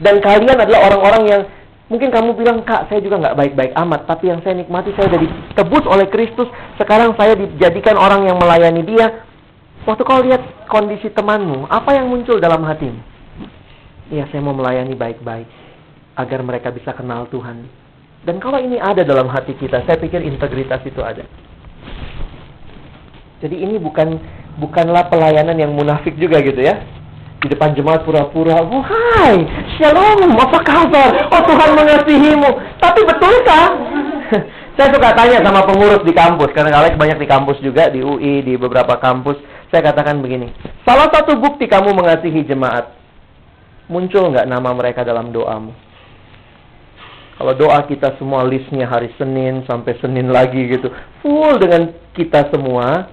dan kalian adalah orang-orang yang Mungkin kamu bilang, kak, saya juga nggak baik-baik amat. Tapi yang saya nikmati, saya jadi tebus oleh Kristus. Sekarang saya dijadikan orang yang melayani dia. Waktu kau lihat kondisi temanmu, apa yang muncul dalam hatimu? Iya, saya mau melayani baik-baik. Agar mereka bisa kenal Tuhan. Dan kalau ini ada dalam hati kita, saya pikir integritas itu ada. Jadi ini bukan bukanlah pelayanan yang munafik juga gitu ya di depan jemaat pura-pura, wahai, shalom, apa kabar? Oh Tuhan mengasihimu. Tapi betulkah? <laughs> saya suka tanya sama pengurus di kampus, karena Alex banyak di kampus juga, di UI, di beberapa kampus. Saya katakan begini, salah satu bukti kamu mengasihi jemaat, muncul nggak nama mereka dalam doamu? Kalau doa kita semua listnya hari Senin sampai Senin lagi gitu, full dengan kita semua,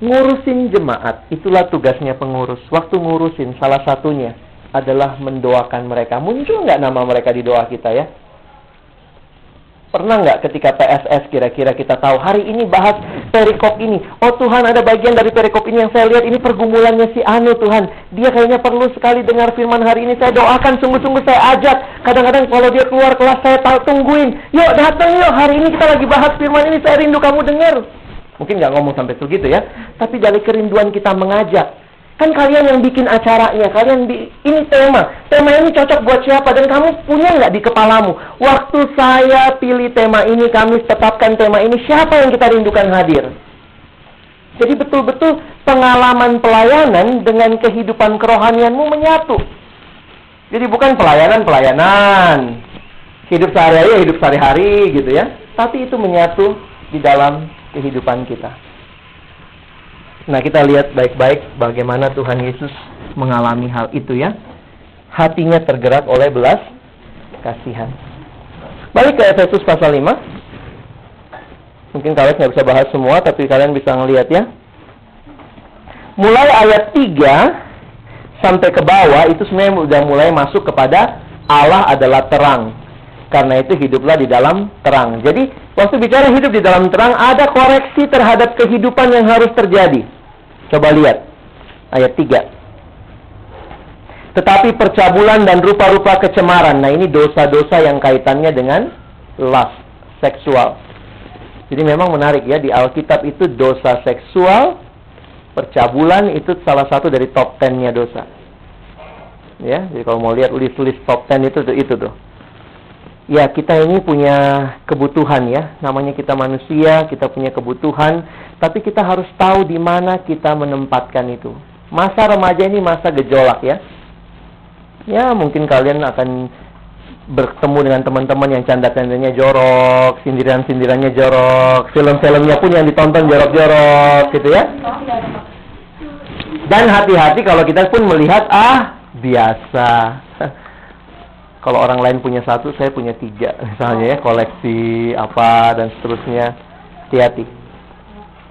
ngurusin jemaat itulah tugasnya pengurus. Waktu ngurusin salah satunya adalah mendoakan mereka. Muncul nggak nama mereka di doa kita ya? Pernah nggak ketika PSS kira-kira kita tahu hari ini bahas perikop ini. Oh Tuhan ada bagian dari perikop ini yang saya lihat. Ini pergumulannya si Anu Tuhan. Dia kayaknya perlu sekali dengar firman hari ini. Saya doakan sungguh-sungguh saya ajak. Kadang-kadang kalau dia keluar kelas saya tungguin. Yuk datang yuk. Hari ini kita lagi bahas firman ini. Saya rindu kamu dengar Mungkin nggak ngomong sampai segitu ya. Tapi dari kerinduan kita mengajak. Kan kalian yang bikin acaranya, kalian bi ini tema. Tema ini cocok buat siapa dan kamu punya nggak di kepalamu? Waktu saya pilih tema ini, kami tetapkan tema ini, siapa yang kita rindukan hadir? Jadi betul-betul pengalaman pelayanan dengan kehidupan kerohanianmu menyatu. Jadi bukan pelayanan-pelayanan. Hidup sehari-hari, hidup sehari-hari gitu ya. Tapi itu menyatu di dalam kehidupan kita. Nah, kita lihat baik-baik bagaimana Tuhan Yesus mengalami hal itu ya. Hatinya tergerak oleh belas kasihan. Balik ke Efesus pasal 5. Mungkin kalian nggak bisa bahas semua, tapi kalian bisa ngelihat ya. Mulai ayat 3 sampai ke bawah itu sebenarnya sudah mulai masuk kepada Allah adalah terang. Karena itu hiduplah di dalam terang. Jadi Waktu bicara hidup di dalam terang, ada koreksi terhadap kehidupan yang harus terjadi. Coba lihat ayat 3. Tetapi percabulan dan rupa-rupa kecemaran. Nah, ini dosa-dosa yang kaitannya dengan lust, seksual. Jadi memang menarik ya, di Alkitab itu dosa seksual, percabulan itu salah satu dari top 10-nya dosa. Ya, jadi kalau mau lihat list-list top 10 itu itu tuh ya kita ini punya kebutuhan ya, namanya kita manusia, kita punya kebutuhan, tapi kita harus tahu di mana kita menempatkan itu. Masa remaja ini masa gejolak ya. Ya, mungkin kalian akan bertemu dengan teman-teman yang canda-candanya jorok, sindiran-sindirannya jorok, film-filmnya pun yang ditonton jorok-jorok gitu ya. Dan hati-hati kalau kita pun melihat ah biasa. Kalau orang lain punya satu, saya punya tiga <laughs> misalnya ya koleksi apa dan seterusnya. Hati-hati.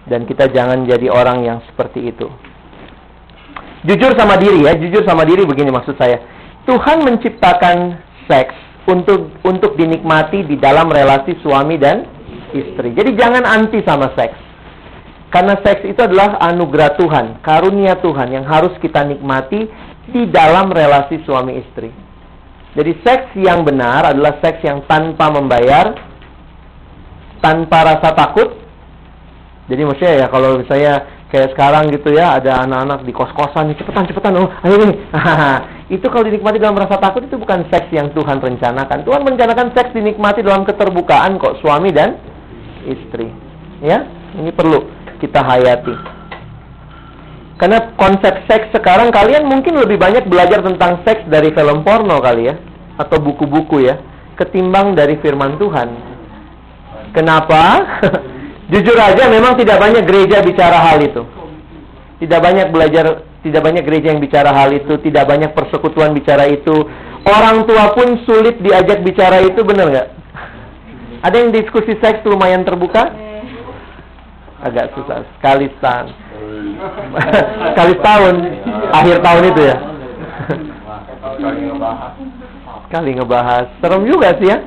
Dan kita jangan jadi orang yang seperti itu. Jujur sama diri ya, jujur sama diri begini maksud saya. Tuhan menciptakan seks untuk untuk dinikmati di dalam relasi suami dan istri. Jadi jangan anti sama seks. Karena seks itu adalah anugerah Tuhan, karunia Tuhan yang harus kita nikmati di dalam relasi suami istri. Jadi seks yang benar adalah seks yang tanpa membayar, tanpa rasa takut. Jadi maksudnya ya kalau misalnya kayak sekarang gitu ya ada anak-anak di kos-kosan cepetan cepetan oh ayo nih <laughs> itu kalau dinikmati dalam rasa takut itu bukan seks yang Tuhan rencanakan Tuhan merencanakan seks dinikmati dalam keterbukaan kok suami dan istri ya ini perlu kita hayati. Karena konsep seks sekarang kalian mungkin lebih banyak belajar tentang seks dari film porno kali ya atau buku-buku ya ketimbang dari firman Tuhan. Kenapa? <laughs> Jujur aja memang tidak banyak gereja bicara hal itu. Tidak banyak belajar, tidak banyak gereja yang bicara hal itu, tidak banyak persekutuan bicara itu. Orang tua pun sulit diajak bicara itu, benar nggak? Ada yang diskusi seks lumayan terbuka? agak susah sekali setahun <laughs> sekali setahun akhir tahun itu ya? Sekali ngebahas. Serem juga sih ya.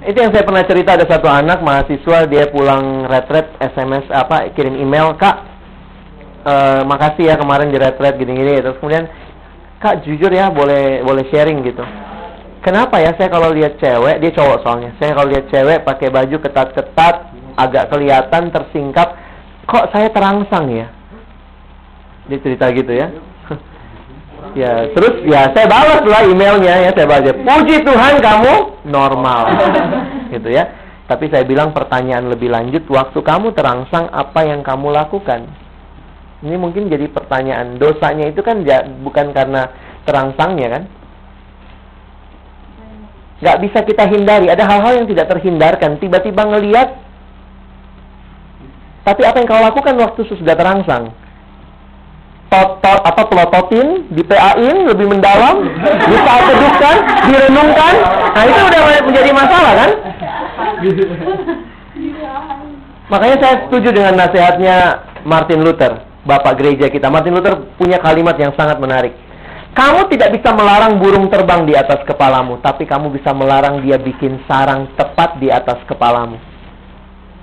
Itu yang saya pernah cerita ada satu anak mahasiswa dia pulang retret SMS apa kirim email kak e, makasih ya kemarin di retret gini-gini. Terus kemudian kak jujur ya boleh boleh sharing gitu. Kenapa ya saya kalau lihat cewek dia cowok soalnya saya kalau lihat cewek pakai baju ketat-ketat agak kelihatan tersingkap kok saya terangsang ya? Dia cerita gitu ya. <laughs> Ya terus ya saya balas lah emailnya ya saya balas. Puji Tuhan kamu normal. <laughs> Gitu ya. Tapi saya bilang pertanyaan lebih lanjut waktu kamu terangsang apa yang kamu lakukan? Ini mungkin jadi pertanyaan. Dosanya itu kan bukan karena terangsangnya kan? Nggak bisa kita hindari. Ada hal-hal yang tidak terhindarkan. Tiba-tiba ngelihat tapi apa yang kau lakukan waktu sudah terangsang? Tot, apa pelototin, di PA-in lebih mendalam, <laughs> disaat teduhkan, direnungkan. Nah, itu udah menjadi masalah kan? Makanya saya setuju dengan nasihatnya Martin Luther, Bapak gereja kita. Martin Luther punya kalimat yang sangat menarik. Kamu tidak bisa melarang burung terbang di atas kepalamu, tapi kamu bisa melarang dia bikin sarang tepat di atas kepalamu.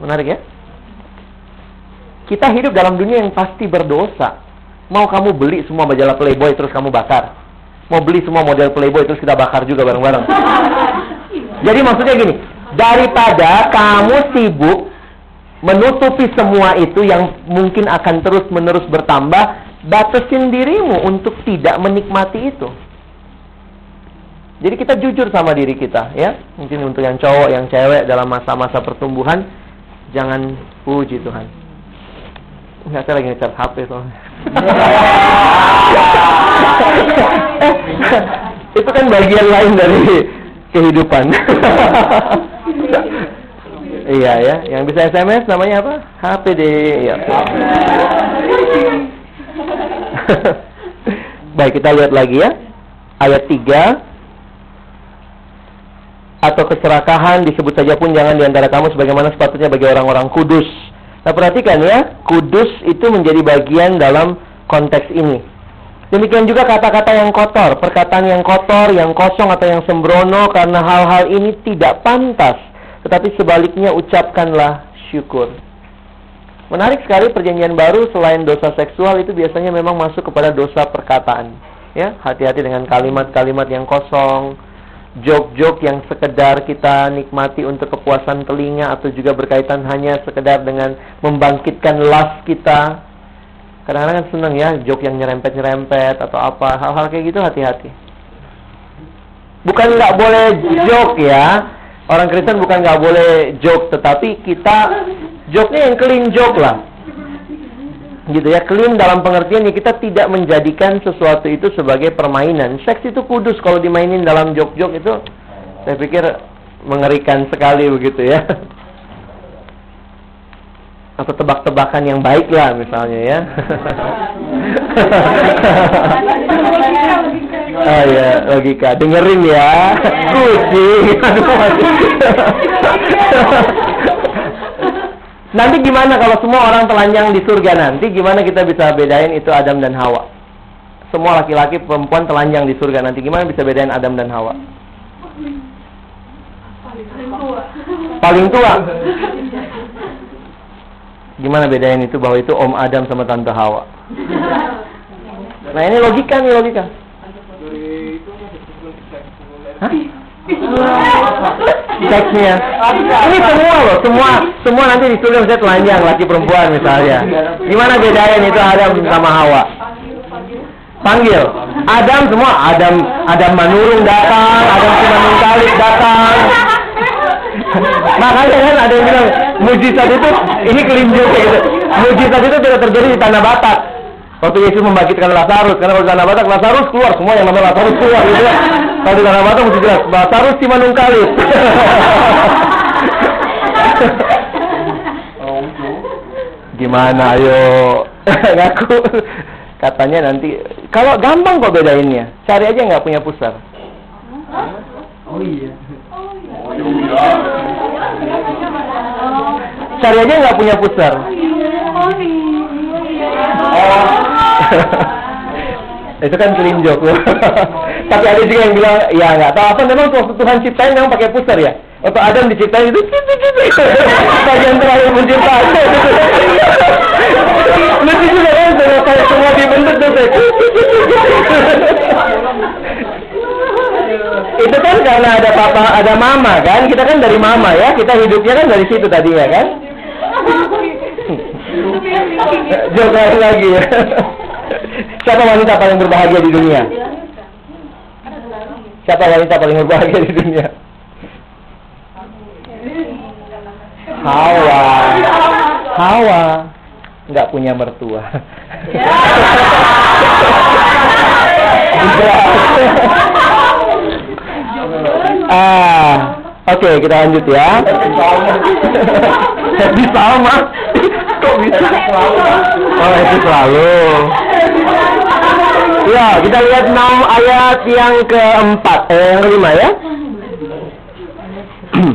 Menarik ya? Kita hidup dalam dunia yang pasti berdosa. Mau kamu beli semua majalah Playboy terus kamu bakar. Mau beli semua model Playboy terus kita bakar juga bareng-bareng. <laughs> Jadi maksudnya gini, daripada kamu sibuk menutupi semua itu yang mungkin akan terus-menerus bertambah, batasin dirimu untuk tidak menikmati itu. Jadi kita jujur sama diri kita, ya. Mungkin untuk yang cowok, yang cewek dalam masa-masa pertumbuhan, jangan puji Tuhan. Enggak, saya lagi ngecat HP soalnya. <laughs> itu kan bagian lain dari kehidupan. iya ya, yang bisa SMS namanya apa? HPD. Ya. Baik, kita lihat lagi ya. Ayat 3 atau keserakahan disebut saja pun jangan di antara kamu sebagaimana sepatutnya bagi orang-orang kudus Nah perhatikan ya, kudus itu menjadi bagian dalam konteks ini. Demikian juga kata-kata yang kotor, perkataan yang kotor, yang kosong atau yang sembrono karena hal-hal ini tidak pantas. Tetapi sebaliknya ucapkanlah syukur. Menarik sekali perjanjian baru selain dosa seksual itu biasanya memang masuk kepada dosa perkataan. Ya, hati-hati dengan kalimat-kalimat yang kosong, jok-jok yang sekedar kita nikmati untuk kepuasan telinga atau juga berkaitan hanya sekedar dengan membangkitkan las kita. Kadang-kadang kan seneng ya jok yang nyerempet-nyerempet atau apa, hal-hal kayak gitu hati-hati. Bukan nggak boleh jok ya, orang Kristen bukan nggak boleh jok, tetapi kita joknya yang clean jok lah. Gitu ya, clean dalam pengertian ya kita tidak menjadikan sesuatu itu sebagai permainan. Seks itu kudus kalau dimainin dalam jok-jok itu saya pikir mengerikan sekali begitu ya. Atau tebak-tebakan yang baik lah misalnya ya. Ah <laughs> ya, logika. Dengerin ya. Kucing. <laughs> <laughs> nanti gimana kalau semua orang telanjang di surga nanti? Gimana kita bisa bedain itu Adam dan Hawa? Semua laki-laki perempuan telanjang di surga nanti gimana bisa bedain Adam dan Hawa? Paling tua. Gimana bedain itu bahwa itu Om Adam sama Tante Hawa? Nah ini logika nih logika. Hah? Seksnya. Ini semua loh, semua semua nanti di surga misalnya telanjang laki perempuan misalnya. Gimana bedain itu Adam sama Hawa? Panggil. Adam semua Adam Adam Manurung datang, Adam Simanung Kalik datang. Makanya kan ada yang bilang mujizat itu ini kelinci gitu. Mujizat itu tidak terjadi di tanah Batak. Waktu Yesus membangkitkan Lazarus, karena kalau di tanah Batak Lazarus keluar semua yang namanya Lazarus keluar gitu ya. Kalau di tanah Batak mesti jelas Lazarus si Manungkalit. <laughs> Gimana ayo <laughs> ngaku katanya nanti kalau gampang kok bedainnya cari aja nggak punya pusar Oh iya. cari aja nggak punya pusar Oh. <laughs> itu kan kelinjok loh. <laughs> Tapi ada juga yang bilang, ya nggak tahu apa memang waktu Tuhan ciptain memang pakai pusar ya. Waktu Adam diciptain itu bagian <laughs> terakhir penciptaan. Lucu juga kan kayak semua dibentuk tuh. itu kan karena ada papa, ada mama kan. Kita kan dari mama ya. Kita hidupnya kan dari situ tadinya kan. Jangan lagi ya. Siapa wanita paling berbahagia di dunia? Siapa wanita paling berbahagia di dunia? Hawa. Hawa nggak punya mertua. <laughs> ah, oke kita lanjut ya. Happy Salma. Oh, Happy selalu. Ya, kita lihat 6 ayat yang keempat, eh, yang kelima ya. <clears throat>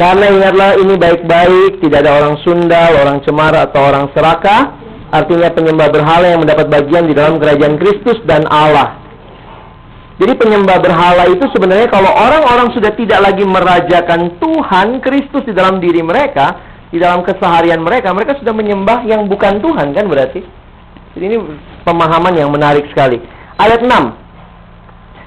Karena ingatlah ini baik-baik, tidak ada orang sundal, orang cemara, atau orang serakah. Artinya penyembah berhala yang mendapat bagian di dalam kerajaan Kristus dan Allah. Jadi penyembah berhala itu sebenarnya kalau orang-orang sudah tidak lagi merajakan Tuhan Kristus di dalam diri mereka, di dalam keseharian mereka, mereka sudah menyembah yang bukan Tuhan kan berarti. Jadi ini pemahaman yang menarik sekali. Ayat 6.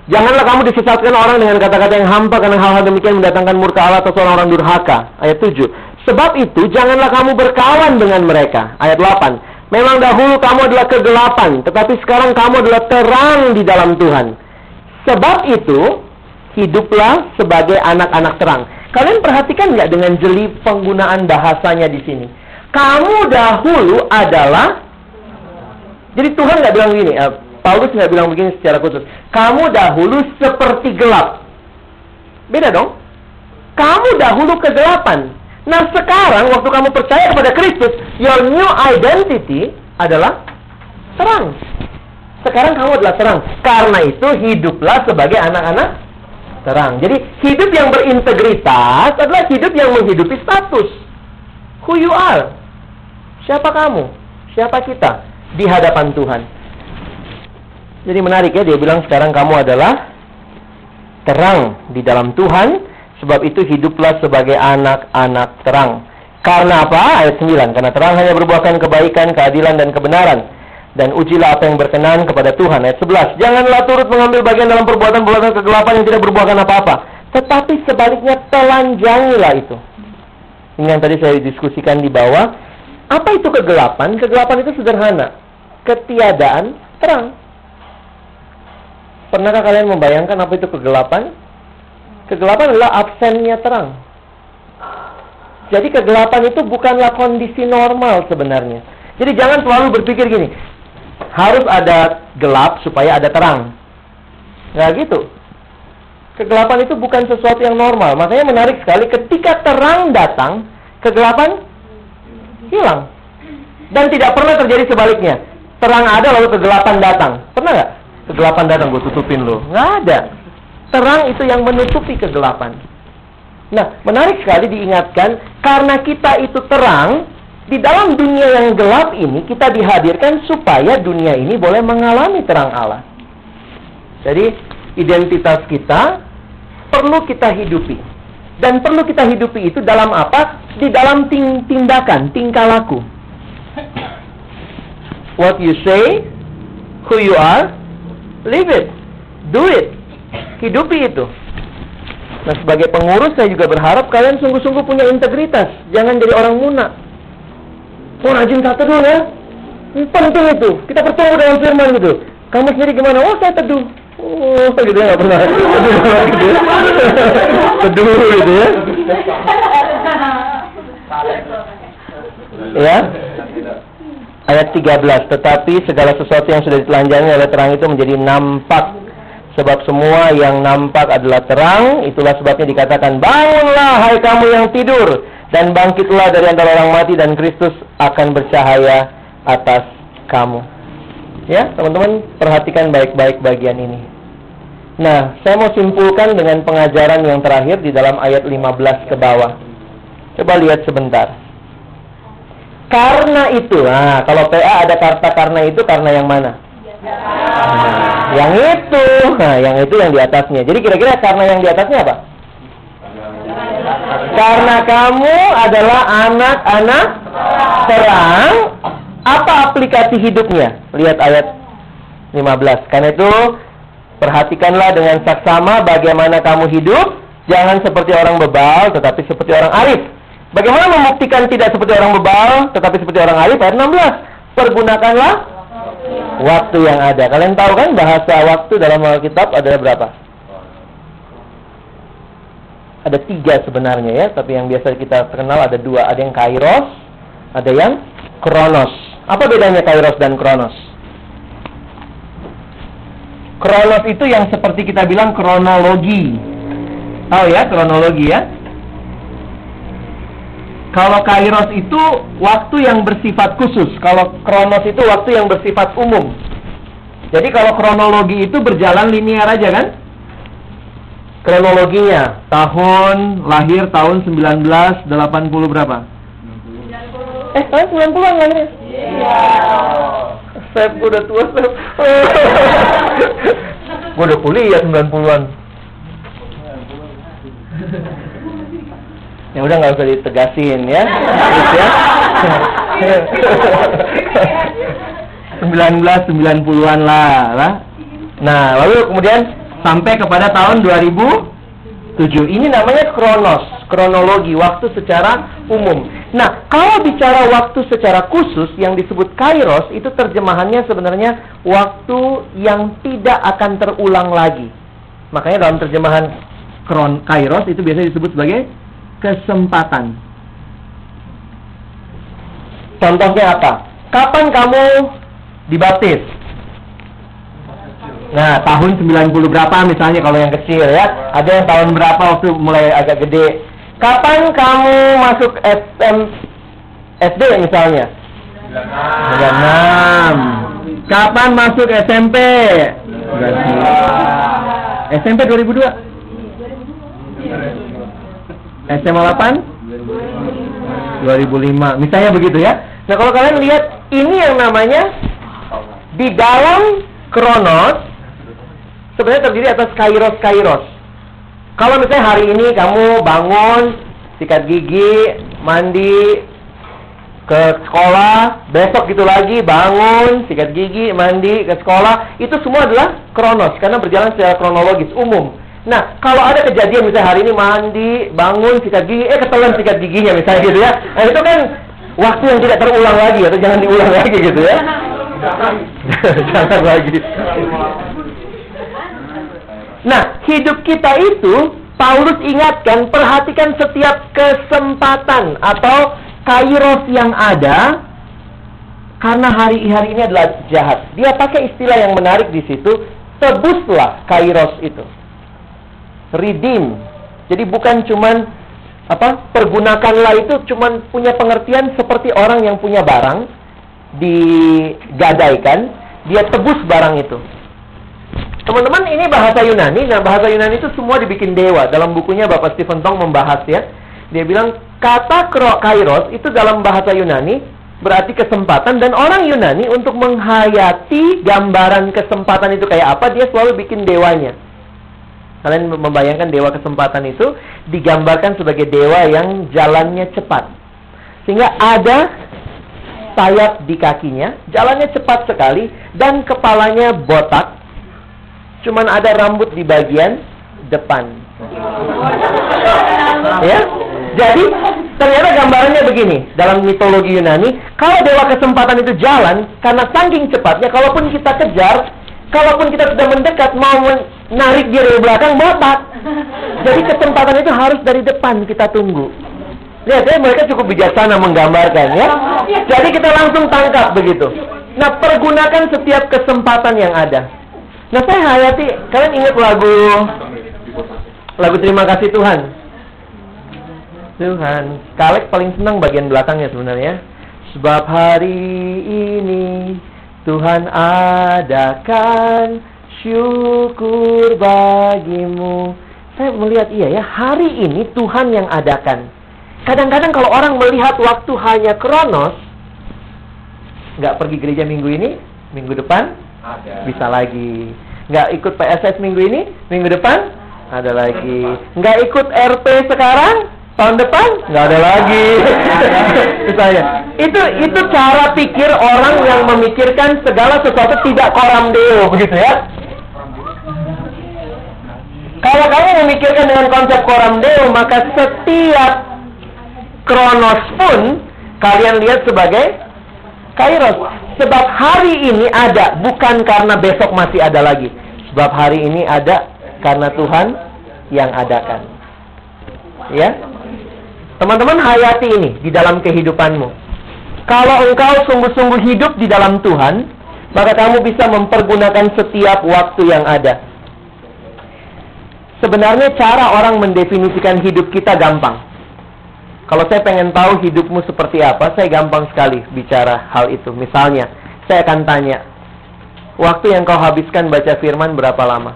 Janganlah kamu disesatkan orang dengan kata-kata yang hampa karena hal-hal demikian mendatangkan murka Allah atau seorang orang durhaka. Ayat 7. Sebab itu janganlah kamu berkawan dengan mereka. Ayat 8. Memang dahulu kamu adalah kegelapan, tetapi sekarang kamu adalah terang di dalam Tuhan. Sebab itu, hiduplah sebagai anak-anak terang. Kalian perhatikan nggak dengan jeli penggunaan bahasanya di sini? Kamu dahulu adalah jadi Tuhan nggak bilang begini, uh, Paulus nggak bilang begini secara khusus. Kamu dahulu seperti gelap. Beda dong. Kamu dahulu kegelapan. Nah sekarang waktu kamu percaya kepada Kristus, your new identity adalah terang. Sekarang kamu adalah terang. Karena itu hiduplah sebagai anak-anak terang. Jadi hidup yang berintegritas adalah hidup yang menghidupi status. Who you are? Siapa kamu? Siapa kita di hadapan Tuhan? Jadi menarik ya dia bilang sekarang kamu adalah terang di dalam Tuhan sebab itu hiduplah sebagai anak-anak terang. Karena apa? Ayat 9. Karena terang hanya berbuahkan kebaikan, keadilan, dan kebenaran. Dan ujilah apa yang berkenan kepada Tuhan. Ayat 11. Janganlah turut mengambil bagian dalam perbuatan-perbuatan kegelapan yang tidak berbuahkan apa-apa. Tetapi sebaliknya telanjangilah itu. Ini yang tadi saya diskusikan di bawah. Apa itu kegelapan? Kegelapan itu sederhana. Ketiadaan terang. Pernahkah kalian membayangkan apa itu kegelapan? Kegelapan adalah absennya terang. Jadi kegelapan itu bukanlah kondisi normal sebenarnya. Jadi jangan selalu berpikir gini, harus ada gelap supaya ada terang. Nggak gitu. Kegelapan itu bukan sesuatu yang normal. Makanya menarik sekali ketika terang datang, kegelapan hilang. Dan tidak pernah terjadi sebaliknya. Terang ada lalu kegelapan datang. Pernah nggak? Kegelapan datang gue tutupin lo. Nggak ada. Terang itu yang menutupi kegelapan. Nah, menarik sekali diingatkan karena kita itu terang, di dalam dunia yang gelap ini kita dihadirkan supaya dunia ini boleh mengalami terang Allah. Jadi identitas kita perlu kita hidupi. Dan perlu kita hidupi itu dalam apa? Di dalam ting tindakan, tingkah laku. What you say, who you are, live it, do it. Hidupi itu. Nah, sebagai pengurus saya juga berharap kalian sungguh-sungguh punya integritas. Jangan jadi orang munak. Oh, rajin satu dulu ya. Penting itu. Kita bertemu dengan firman gitu. Kamu sendiri gimana? Oh, saya teduh. Oh, gitu ya, nggak pernah. Teduh. <laughs> Teduh, gitu ya. Ya. Ayat 13. Tetapi segala sesuatu yang sudah ditelanjangi oleh terang itu menjadi nampak. Sebab semua yang nampak adalah terang. Itulah sebabnya dikatakan, Bangunlah hai kamu yang tidur. Dan bangkitlah dari antara orang mati dan Kristus akan bercahaya atas kamu. Ya, teman-teman perhatikan baik-baik bagian ini. Nah, saya mau simpulkan dengan pengajaran yang terakhir di dalam ayat 15 ke bawah. Coba lihat sebentar. Karena itu, nah kalau PA ada kata karena itu karena yang mana? Nah, yang itu, nah yang itu yang di atasnya. Jadi kira-kira karena yang di atasnya apa? Karena kamu adalah anak-anak terang, apa aplikasi hidupnya? Lihat ayat 15. Karena itu perhatikanlah dengan saksama bagaimana kamu hidup, jangan seperti orang bebal tetapi seperti orang arif. Bagaimana membuktikan tidak seperti orang bebal tetapi seperti orang arif? Ayat 16. Pergunakanlah waktu yang ada. Kalian tahu kan bahasa waktu dalam Alkitab ada berapa? Ada tiga sebenarnya ya, tapi yang biasa kita kenal ada dua. Ada yang kairos, ada yang kronos. Apa bedanya kairos dan kronos? Kronos itu yang seperti kita bilang kronologi. Tahu ya kronologi ya? Kalau kairos itu waktu yang bersifat khusus. Kalau kronos itu waktu yang bersifat umum. Jadi kalau kronologi itu berjalan linear aja kan? Kronologinya tahun lahir tahun 1980 berapa? Eh, tahun 90-an lahirnya? Iya. Sep, gue udah tua, Sep. <laughs> gue udah kuliah 90-an. Ya udah nggak usah ditegasin ya. Terus ya. <laughs> 1990-an lah, lah. Nah, lalu kemudian sampai kepada tahun 2007. Ini namanya kronos, kronologi waktu secara umum. Nah, kalau bicara waktu secara khusus yang disebut kairos itu terjemahannya sebenarnya waktu yang tidak akan terulang lagi. Makanya dalam terjemahan kron kairos itu biasanya disebut sebagai kesempatan. Contohnya apa? Kapan kamu dibaptis? Nah, tahun 90 berapa misalnya kalau yang kecil ya. Ada yang tahun berapa waktu mulai agak gede. Kapan kamu masuk SM, SD misalnya? 96. Kapan masuk SMP? 99. SMP 2002? SMA 8? 2005. Misalnya begitu ya. Nah, kalau kalian lihat ini yang namanya di dalam kronos sebenarnya terdiri atas kairos kairos. Kalau misalnya hari ini kamu bangun, sikat gigi, mandi, ke sekolah, besok gitu lagi bangun, sikat gigi, mandi, ke sekolah, itu semua adalah kronos karena berjalan secara kronologis umum. Nah, kalau ada kejadian misalnya hari ini mandi, bangun, sikat gigi, eh ketelan sikat giginya misalnya gitu ya. Nah, itu kan waktu yang tidak terulang lagi atau jangan diulang lagi gitu ya. <laughs> jangan lagi. Nah, hidup kita itu Paulus ingatkan, perhatikan setiap kesempatan atau kairos yang ada karena hari-hari ini adalah jahat. Dia pakai istilah yang menarik di situ, tebuslah kairos itu. Redeem. Jadi bukan cuman apa? Pergunakanlah itu cuman punya pengertian seperti orang yang punya barang digadaikan, dia tebus barang itu. Teman-teman, ini bahasa Yunani. Nah, bahasa Yunani itu semua dibikin dewa. Dalam bukunya Bapak Stephen Tong membahas ya. Dia bilang kata kairos itu dalam bahasa Yunani berarti kesempatan dan orang Yunani untuk menghayati gambaran kesempatan itu kayak apa dia selalu bikin dewanya. Kalian membayangkan dewa kesempatan itu digambarkan sebagai dewa yang jalannya cepat. Sehingga ada sayap di kakinya, jalannya cepat sekali dan kepalanya botak cuman ada rambut di bagian depan. ya. Jadi ternyata gambarannya begini dalam mitologi Yunani, kalau dewa kesempatan itu jalan karena saking cepatnya, kalaupun kita kejar, kalaupun kita sudah mendekat mau menarik dia dari belakang botak. Jadi kesempatan itu harus dari depan kita tunggu. Lihat ya, mereka cukup bijaksana menggambarkan ya. Jadi kita langsung tangkap begitu. Nah, pergunakan setiap kesempatan yang ada. Nah saya hayati, kalian ingat lagu lagu Terima Kasih Tuhan? Tuhan, Kalek paling senang bagian belakangnya sebenarnya. Sebab hari ini Tuhan adakan syukur bagimu. Saya melihat iya ya, hari ini Tuhan yang adakan. Kadang-kadang kalau orang melihat waktu hanya kronos, nggak pergi gereja minggu ini, minggu depan Ada. bisa lagi. Nggak ikut PSS minggu ini, minggu depan ada lagi. Nggak ikut RP sekarang, tahun depan nggak ada lagi. <laughs> Misalnya, itu itu cara pikir orang yang memikirkan segala sesuatu tidak koram deo, begitu ya. Kalau kamu memikirkan dengan konsep koram deo, maka setiap kronos pun kalian lihat sebagai kairos. Sebab hari ini ada, bukan karena besok masih ada lagi. Sebab hari ini ada karena Tuhan yang adakan. Ya. Teman-teman hayati ini di dalam kehidupanmu. Kalau engkau sungguh-sungguh hidup di dalam Tuhan, maka kamu bisa mempergunakan setiap waktu yang ada. Sebenarnya cara orang mendefinisikan hidup kita gampang. Kalau saya pengen tahu hidupmu seperti apa, saya gampang sekali bicara hal itu. Misalnya, saya akan tanya, waktu yang kau habiskan baca firman berapa lama?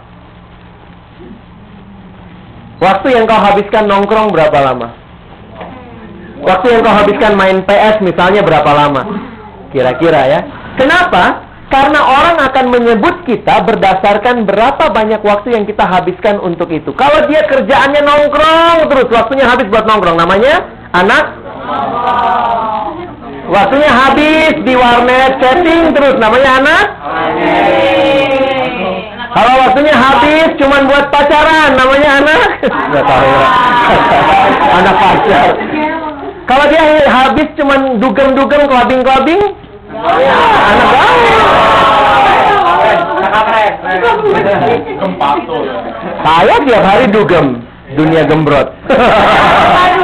Waktu yang kau habiskan nongkrong berapa lama? Waktu yang kau habiskan main PS misalnya berapa lama? Kira-kira ya. Kenapa? Karena orang akan menyebut kita berdasarkan berapa banyak waktu yang kita habiskan untuk itu. Kalau dia kerjaannya nongkrong terus, waktunya habis buat nongkrong. Namanya anak Waktunya habis di warnet chatting terus namanya anak Kalau waktunya habis cuman buat pacaran namanya anak tahu ya. <laughs> anak pacar. Kalau dia habis cuman dugem-dugem kelabing-kelabing anak. Saya tiap hari dugem dunia gembrot. <laughs>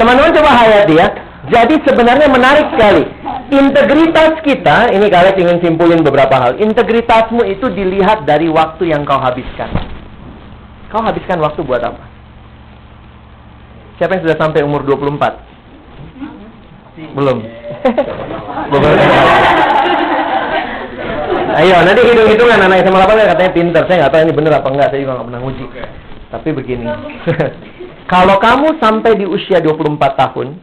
Teman-teman coba hayati ya. Jadi sebenarnya menarik sekali. Integritas kita, ini kalian ingin simpulin beberapa hal. Integritasmu itu dilihat dari waktu yang kau habiskan. Kau habiskan waktu buat apa? Siapa yang sudah sampai umur 24? Belum. <laughs> Ayo, nanti hitung-hitungan anak SMA 8 katanya pinter. Saya nggak tahu ini bener apa enggak, saya juga nggak pernah uji. Tapi begini. <laughs> Kalau kamu sampai di usia 24 tahun,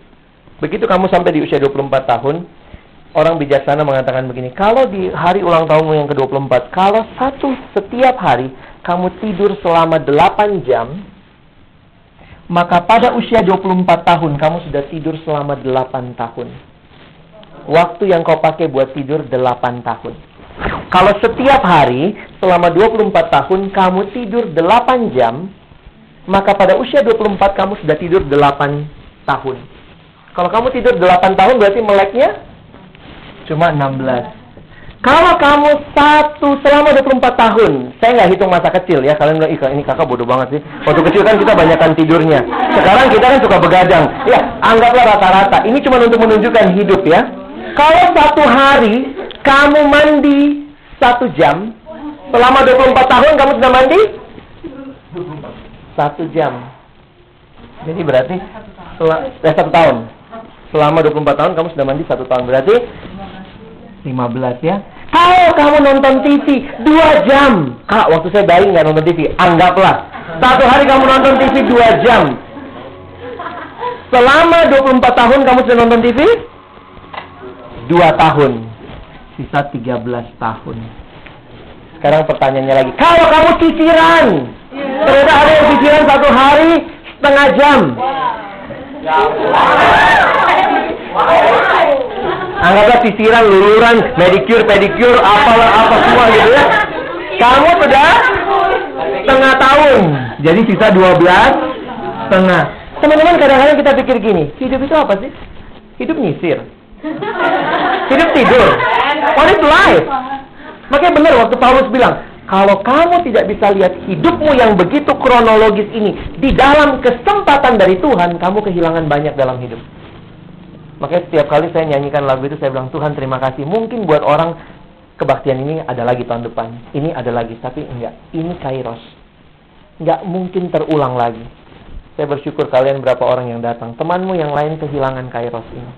begitu kamu sampai di usia 24 tahun, orang bijaksana mengatakan begini, kalau di hari ulang tahunmu yang ke-24, kalau satu setiap hari kamu tidur selama 8 jam, maka pada usia 24 tahun kamu sudah tidur selama 8 tahun. Waktu yang kau pakai buat tidur 8 tahun. Kalau setiap hari selama 24 tahun kamu tidur 8 jam, maka pada usia 24 kamu sudah tidur 8 tahun. Kalau kamu tidur 8 tahun berarti meleknya cuma 16. Kalau kamu satu selama 24 tahun, saya nggak hitung masa kecil ya. Kalian bilang, ini kakak bodoh banget sih. Waktu kecil kan kita banyakkan tidurnya. Sekarang kita kan suka begadang. Ya, anggaplah rata-rata. Ini cuma untuk menunjukkan hidup ya. Kalau satu hari kamu mandi satu jam, selama 24 tahun kamu sudah mandi? Satu jam. Jadi berarti sel- eh, satu tahun. Selama 24 tahun kamu sudah mandi satu tahun. Berarti 15 ya. Kalau kamu nonton TV 2 jam. Kak, waktu saya bayi nggak nonton TV. Anggaplah. Satu hari kamu nonton TV 2 jam. Selama 24 tahun kamu sudah nonton TV? 2 tahun. Sisa 13 tahun. Sekarang pertanyaannya lagi. Kalau kamu ciciran. Ternyata ada yang ciciran satu hari setengah jam. Anggaplah sisiran, luluran, medicure, pedicure, apalah apa semua gitu ya. Kamu sudah setengah tahun. Jadi sisa 12 setengah. Teman-teman kadang-kadang kita pikir gini, hidup itu apa sih? Hidup nyisir. Hidup tidur. What is life? Makanya benar waktu Paulus bilang, kalau kamu tidak bisa lihat hidupmu yang begitu kronologis ini di dalam kesempatan dari Tuhan, kamu kehilangan banyak dalam hidup. Makanya setiap kali saya nyanyikan lagu itu saya bilang Tuhan terima kasih. Mungkin buat orang kebaktian ini ada lagi tahun depan. Ini ada lagi, tapi enggak. Ini kairos. Enggak mungkin terulang lagi. Saya bersyukur kalian berapa orang yang datang. Temanmu yang lain kehilangan kairos ini.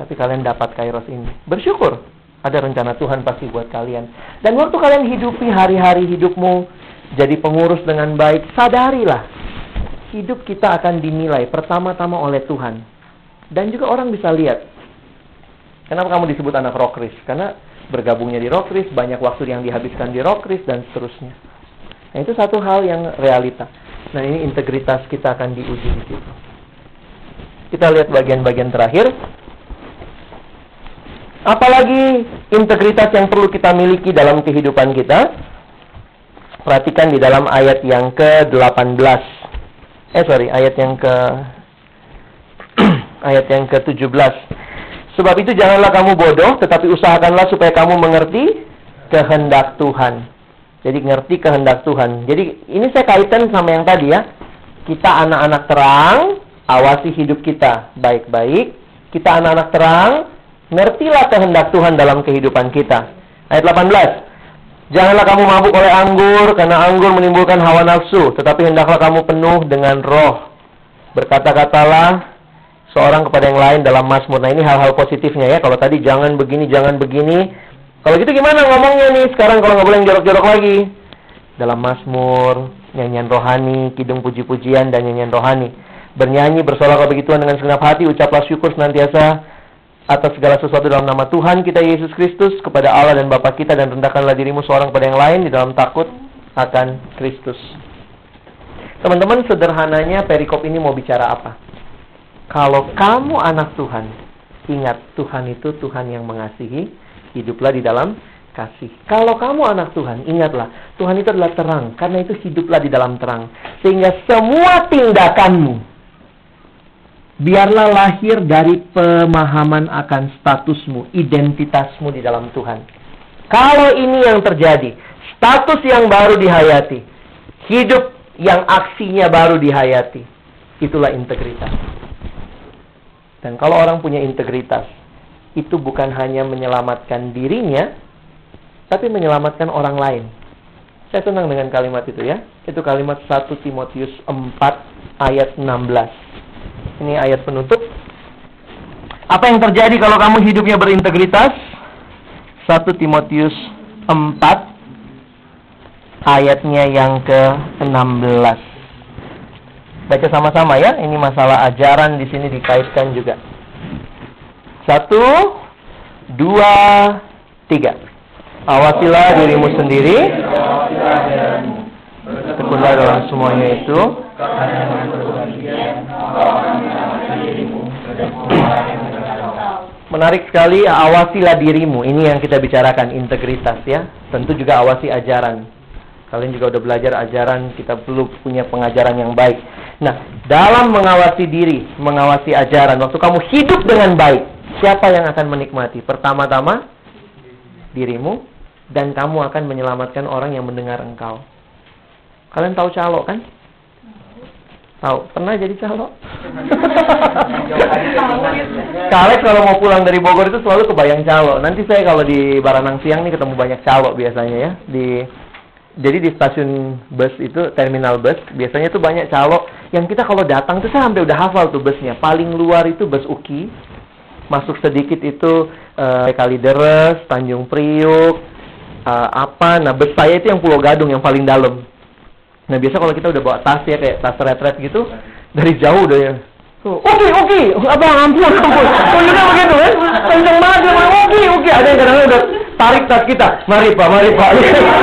Tapi kalian dapat kairos ini. Bersyukur. Ada rencana Tuhan pasti buat kalian. Dan waktu kalian hidupi hari-hari hidupmu jadi pengurus dengan baik, sadarilah hidup kita akan dinilai pertama-tama oleh Tuhan. Dan juga orang bisa lihat. Kenapa kamu disebut anak rockris? Karena bergabungnya di rockris, banyak waktu yang dihabiskan di rockris, dan seterusnya. Nah, itu satu hal yang realita. Nah, ini integritas kita akan diuji di situ. Kita lihat bagian-bagian terakhir. Apalagi integritas yang perlu kita miliki dalam kehidupan kita? Perhatikan di dalam ayat yang ke-18. Eh, sorry, ayat yang ke <clears throat> ayat yang ke-17. Sebab itu janganlah kamu bodoh, tetapi usahakanlah supaya kamu mengerti kehendak Tuhan. Jadi ngerti kehendak Tuhan. Jadi ini saya kaitkan sama yang tadi ya. Kita anak-anak terang, awasi hidup kita baik-baik. Kita anak-anak terang, ngertilah kehendak Tuhan dalam kehidupan kita. Ayat 18. Janganlah kamu mabuk oleh anggur, karena anggur menimbulkan hawa nafsu. Tetapi hendaklah kamu penuh dengan roh. Berkata-katalah seorang kepada yang lain dalam Mazmur. Nah ini hal-hal positifnya ya. Kalau tadi jangan begini, jangan begini. Kalau gitu gimana ngomongnya nih sekarang kalau nggak boleh jorok-jorok lagi? Dalam Mazmur, nyanyian rohani, kidung puji-pujian dan nyanyian rohani. Bernyanyi, bersolah begitu dengan segenap hati, ucaplah syukur senantiasa atas segala sesuatu dalam nama Tuhan kita Yesus Kristus kepada Allah dan Bapa kita dan rendahkanlah dirimu seorang pada yang lain di dalam takut akan Kristus. Teman-teman, sederhananya perikop ini mau bicara apa? Kalau kamu anak Tuhan, ingat Tuhan itu Tuhan yang mengasihi, hiduplah di dalam kasih. Kalau kamu anak Tuhan, ingatlah Tuhan itu adalah terang, karena itu hiduplah di dalam terang. Sehingga semua tindakanmu biarlah lahir dari pemahaman akan statusmu, identitasmu di dalam Tuhan. Kalau ini yang terjadi, status yang baru dihayati, hidup yang aksinya baru dihayati, itulah integritas. Dan kalau orang punya integritas, itu bukan hanya menyelamatkan dirinya, tapi menyelamatkan orang lain. Saya senang dengan kalimat itu ya. Itu kalimat 1 Timotius 4 ayat 16. Ini ayat penutup. Apa yang terjadi kalau kamu hidupnya berintegritas? 1 Timotius 4 ayatnya yang ke-16. Baca sama-sama ya. Ini masalah ajaran di sini dikaitkan juga. Satu, dua, tiga. Awasilah dirimu sendiri. Tekunlah dalam semuanya itu. Menarik sekali, awasilah dirimu. Ini yang kita bicarakan, integritas ya. Tentu juga awasi ajaran. Kalian juga udah belajar ajaran, kita perlu punya pengajaran yang baik. Nah, dalam mengawasi diri, mengawasi ajaran, waktu kamu hidup dengan baik, siapa yang akan menikmati? Pertama-tama, dirimu dan kamu akan menyelamatkan orang yang mendengar engkau. Kalian tahu calo kan? Tahu? Pernah jadi calo? <laughs> Kalex kalau mau pulang dari Bogor itu selalu kebayang calo. Nanti saya kalau di Baranang Siang nih ketemu banyak calo biasanya ya. Di jadi di stasiun bus itu terminal bus biasanya tuh banyak calo yang kita kalau datang tuh saya sampai udah hafal tuh busnya. Paling luar itu bus Uki, masuk sedikit itu uh, Kalideres, Tanjung Priuk, uh, apa. Nah bus saya itu yang Pulau Gadung yang paling dalam. Nah biasa kalau kita udah bawa tas ya kayak tas retret gitu dari jauh udah ya. Oke oke, abang ampun ampun. Juga begitu kan? Kenceng banget dia oke oke. Ada yang kadang-kadang udah tarik tas kita. Mari pak, mari pak.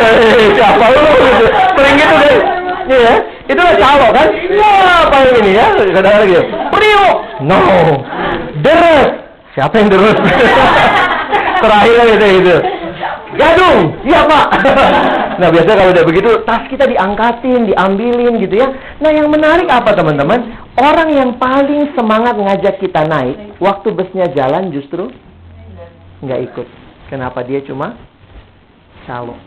<laughs> Siapa lu? Gitu. Sering gitu deh. Iya, itu udah calo kan? Wah, apa yang ini ya? Kadang-kadang gitu. Priuk. No. Deres. Siapa yang deres? <laughs> Terakhir gitu itu. Gadung, iya pak. <laughs> nah biasanya kalau udah begitu, tas kita diangkatin, diambilin gitu ya. Nah yang menarik apa teman-teman? Orang yang paling semangat ngajak kita naik, waktu busnya jalan justru nggak ikut. Kenapa dia cuma calo?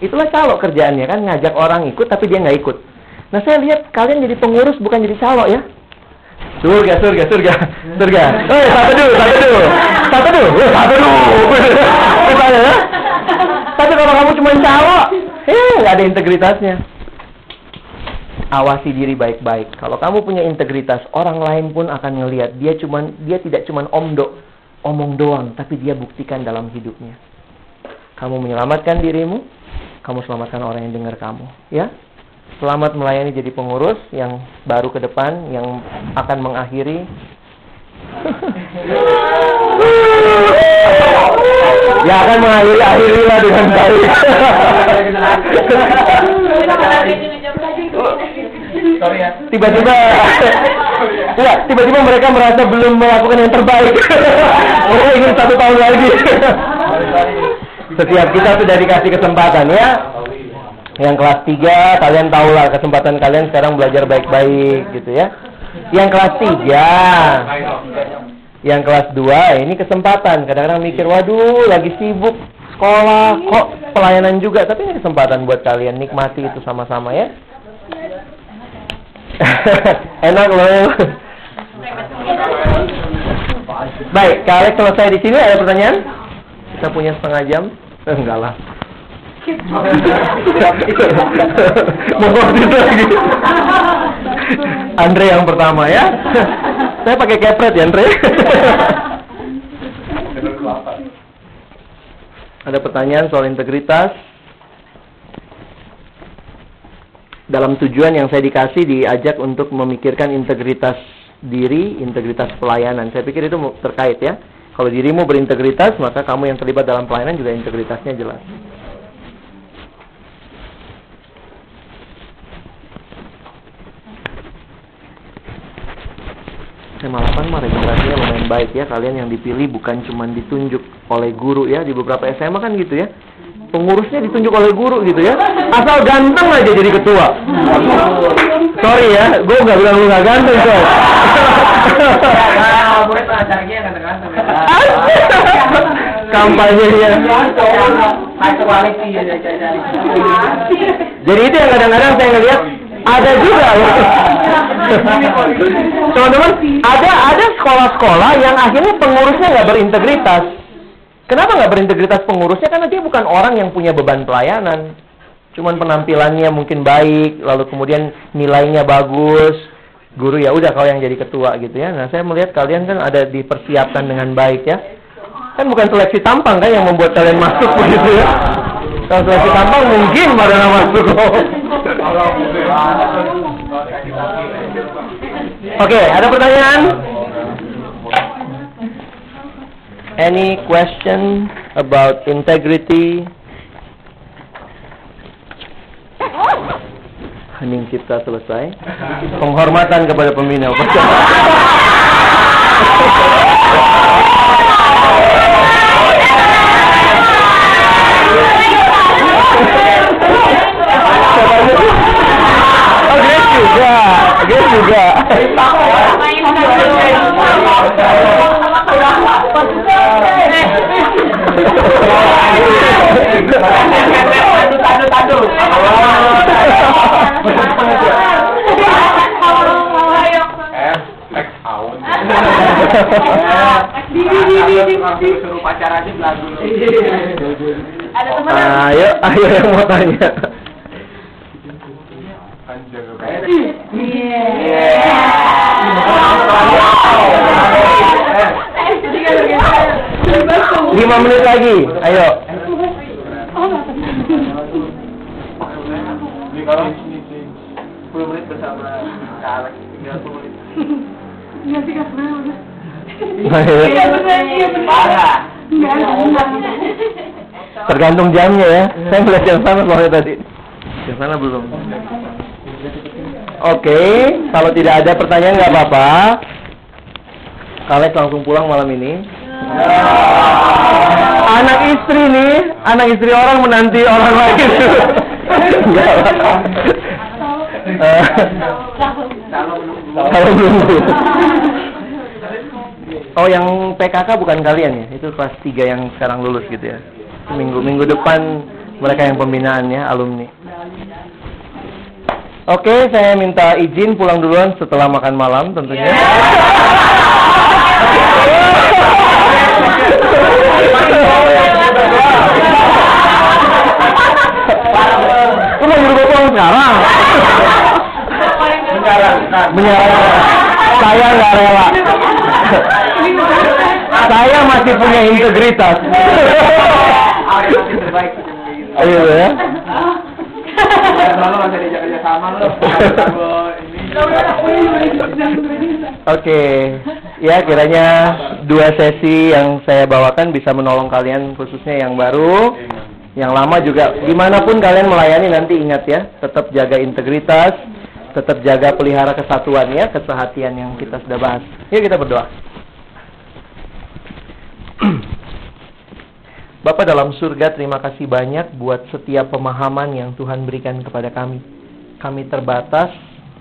Itulah calo kerjaannya kan, ngajak orang ikut tapi dia nggak ikut. Nah saya lihat kalian jadi pengurus bukan jadi calo ya. Surga, surga, surga, surga. Eh, satu dulu, satu dulu, satu dulu, eh, satu dulu. <laughs> Misalnya ya. Tapi kalau kamu cuma calo, eh nggak ada integritasnya. Awasi diri baik-baik. Kalau kamu punya integritas, orang lain pun akan ngelihat dia cuman dia tidak cuman omdo, omong doang, tapi dia buktikan dalam hidupnya. Kamu menyelamatkan dirimu, kamu selamatkan orang yang dengar kamu, ya. Selamat melayani jadi pengurus yang baru ke depan, yang akan mengakhiri. <laughs> ya akan mengakhiri akhirilah dengan baik. Ya. Tiba-tiba, ya, tiba-tiba mereka merasa belum melakukan yang terbaik. Mereka ingin satu tahun lagi. Setiap kita sudah dikasih kesempatan ya. Yang kelas 3 kalian tahulah kesempatan kalian sekarang belajar baik-baik gitu ya. Yang kelas 3 Yang kelas 2 ini kesempatan. Kadang-kadang mikir, waduh lagi sibuk sekolah kok pelayanan juga, tapi ini kesempatan buat kalian nikmati itu sama-sama ya. <laughs> Enak loh. Baik, kalian selesai di sini ada pertanyaan? Kita punya setengah jam? Eh, enggak lah. <laughs> Mau lagi. Andre yang pertama ya. Saya pakai kepret ya Andre. <laughs> Ada pertanyaan soal integritas? Dalam tujuan yang saya dikasih diajak untuk memikirkan integritas diri, integritas pelayanan. Saya pikir itu terkait ya. Kalau dirimu berintegritas, maka kamu yang terlibat dalam pelayanan juga integritasnya jelas. SMA 8 mah regenerasinya lumayan baik ya. Kalian yang dipilih bukan cuma ditunjuk oleh guru ya. Di beberapa SMA kan gitu ya. Pengurusnya ditunjuk oleh guru gitu ya. Asal ganteng aja jadi ketua. Sorry ya gue nggak bilang lu nggak ganteng coy kampanye ya jadi itu yang kadang-kadang saya ngeliat ada juga ya. Teman-teman ada ada sekolah-sekolah yang akhirnya pengurusnya nggak berintegritas. Kenapa nggak berintegritas pengurusnya? Karena dia bukan orang yang punya beban pelayanan. Cuman penampilannya mungkin baik lalu kemudian nilainya bagus. Guru ya udah kau yang jadi ketua gitu ya. Nah saya melihat kalian kan ada dipersiapkan dengan baik ya. Kan bukan seleksi tampang kan yang membuat kalian masuk <laughs> begitu ya. Kalau seleksi tampang mungkin pada masuk Oke, ada pertanyaan? Any question about integrity? Hening cipta selesai. Penghormatan kepada pembina. Oh, dia juga, dia juga. Tadu, tadu, tadu. F, X out. Di, di, di, di, di, di. Suruh pacaran aja lagu lu. Ada teman Ayo, ayo yang mau tanya. Lima menit lagi, ayo. Kalau 10 menit bersama Kak Alex 30 menit. Iya iya. Enggak, enggak. Tergantung jamnya ya. Saya melihat yang sana soalnya tadi. Yang sana belum. Oke, kalau tidak ada pertanyaan nggak apa-apa. Kalian langsung pulang malam ini. Anak istri nih, anak istri orang menanti orang lain. Kalau belum. Oh, yang PKK bukan kalian ya? Itu kelas 3 yang sekarang lulus gitu ya? Minggu minggu depan mereka yang pembinaan ya, alumni. Oke, saya minta izin pulang duluan setelah makan malam tentunya. Lu mau nyuruh gue pulang sekarang? Saya nggak rela. Saya masih punya integritas. Ayo ya. Lalu masih diajak kerja sama lu. Oke, ya kiranya dua sesi yang saya bawakan bisa menolong kalian khususnya yang baru, yang lama juga. Di mana pun kalian melayani nanti ingat ya, tetap jaga integritas, tetap jaga pelihara kesatuan ya, kesehatian yang kita sudah bahas. Yuk kita berdoa. Bapak dalam surga, terima kasih banyak buat setiap pemahaman yang Tuhan berikan kepada kami. Kami terbatas,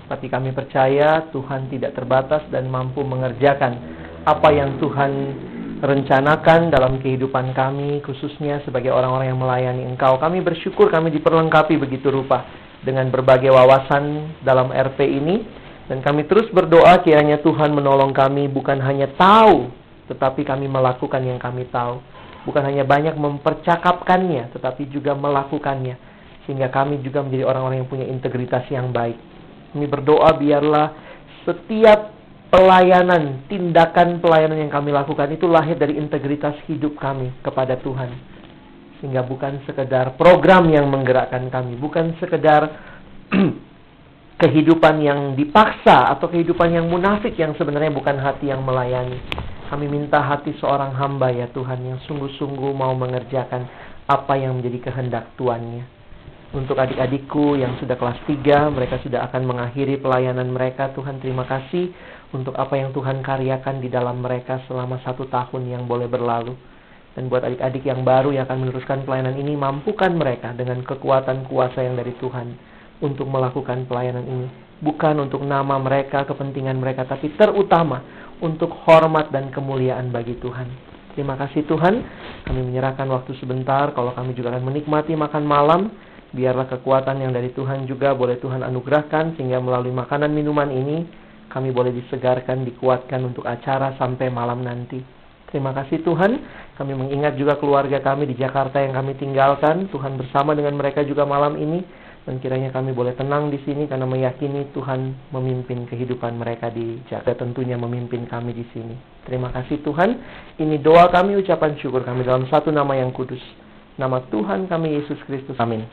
tapi kami percaya Tuhan tidak terbatas dan mampu mengerjakan apa yang Tuhan rencanakan dalam kehidupan kami, khususnya sebagai orang-orang yang melayani Engkau. Kami bersyukur kami diperlengkapi begitu rupa dengan berbagai wawasan dalam RP ini. Dan kami terus berdoa kiranya Tuhan menolong kami bukan hanya tahu, tetapi kami melakukan yang kami tahu. Bukan hanya banyak mempercakapkannya, tetapi juga melakukannya. Sehingga kami juga menjadi orang-orang yang punya integritas yang baik. Kami berdoa biarlah setiap pelayanan, tindakan pelayanan yang kami lakukan itu lahir dari integritas hidup kami kepada Tuhan. Sehingga bukan sekedar program yang menggerakkan kami, bukan sekedar <clears throat> kehidupan yang dipaksa atau kehidupan yang munafik yang sebenarnya bukan hati yang melayani. Kami minta hati seorang hamba ya Tuhan yang sungguh-sungguh mau mengerjakan apa yang menjadi kehendak Tuannya. Untuk adik-adikku yang sudah kelas 3, mereka sudah akan mengakhiri pelayanan mereka. Tuhan terima kasih untuk apa yang Tuhan karyakan di dalam mereka selama satu tahun yang boleh berlalu. Dan buat adik-adik yang baru yang akan meneruskan pelayanan ini, mampukan mereka dengan kekuatan kuasa yang dari Tuhan untuk melakukan pelayanan ini. Bukan untuk nama mereka, kepentingan mereka, tapi terutama untuk hormat dan kemuliaan bagi Tuhan. Terima kasih Tuhan, kami menyerahkan waktu sebentar kalau kami juga akan menikmati makan malam. Biarlah kekuatan yang dari Tuhan juga boleh Tuhan anugerahkan sehingga melalui makanan minuman ini kami boleh disegarkan, dikuatkan untuk acara sampai malam nanti. Terima kasih Tuhan, kami mengingat juga keluarga kami di Jakarta yang kami tinggalkan. Tuhan bersama dengan mereka juga malam ini dan kiranya kami boleh tenang di sini karena meyakini Tuhan memimpin kehidupan mereka di Jakarta tentunya memimpin kami di sini. Terima kasih Tuhan. Ini doa kami, ucapan syukur kami dalam satu nama yang kudus. Nama Tuhan kami Yesus Kristus. Amin.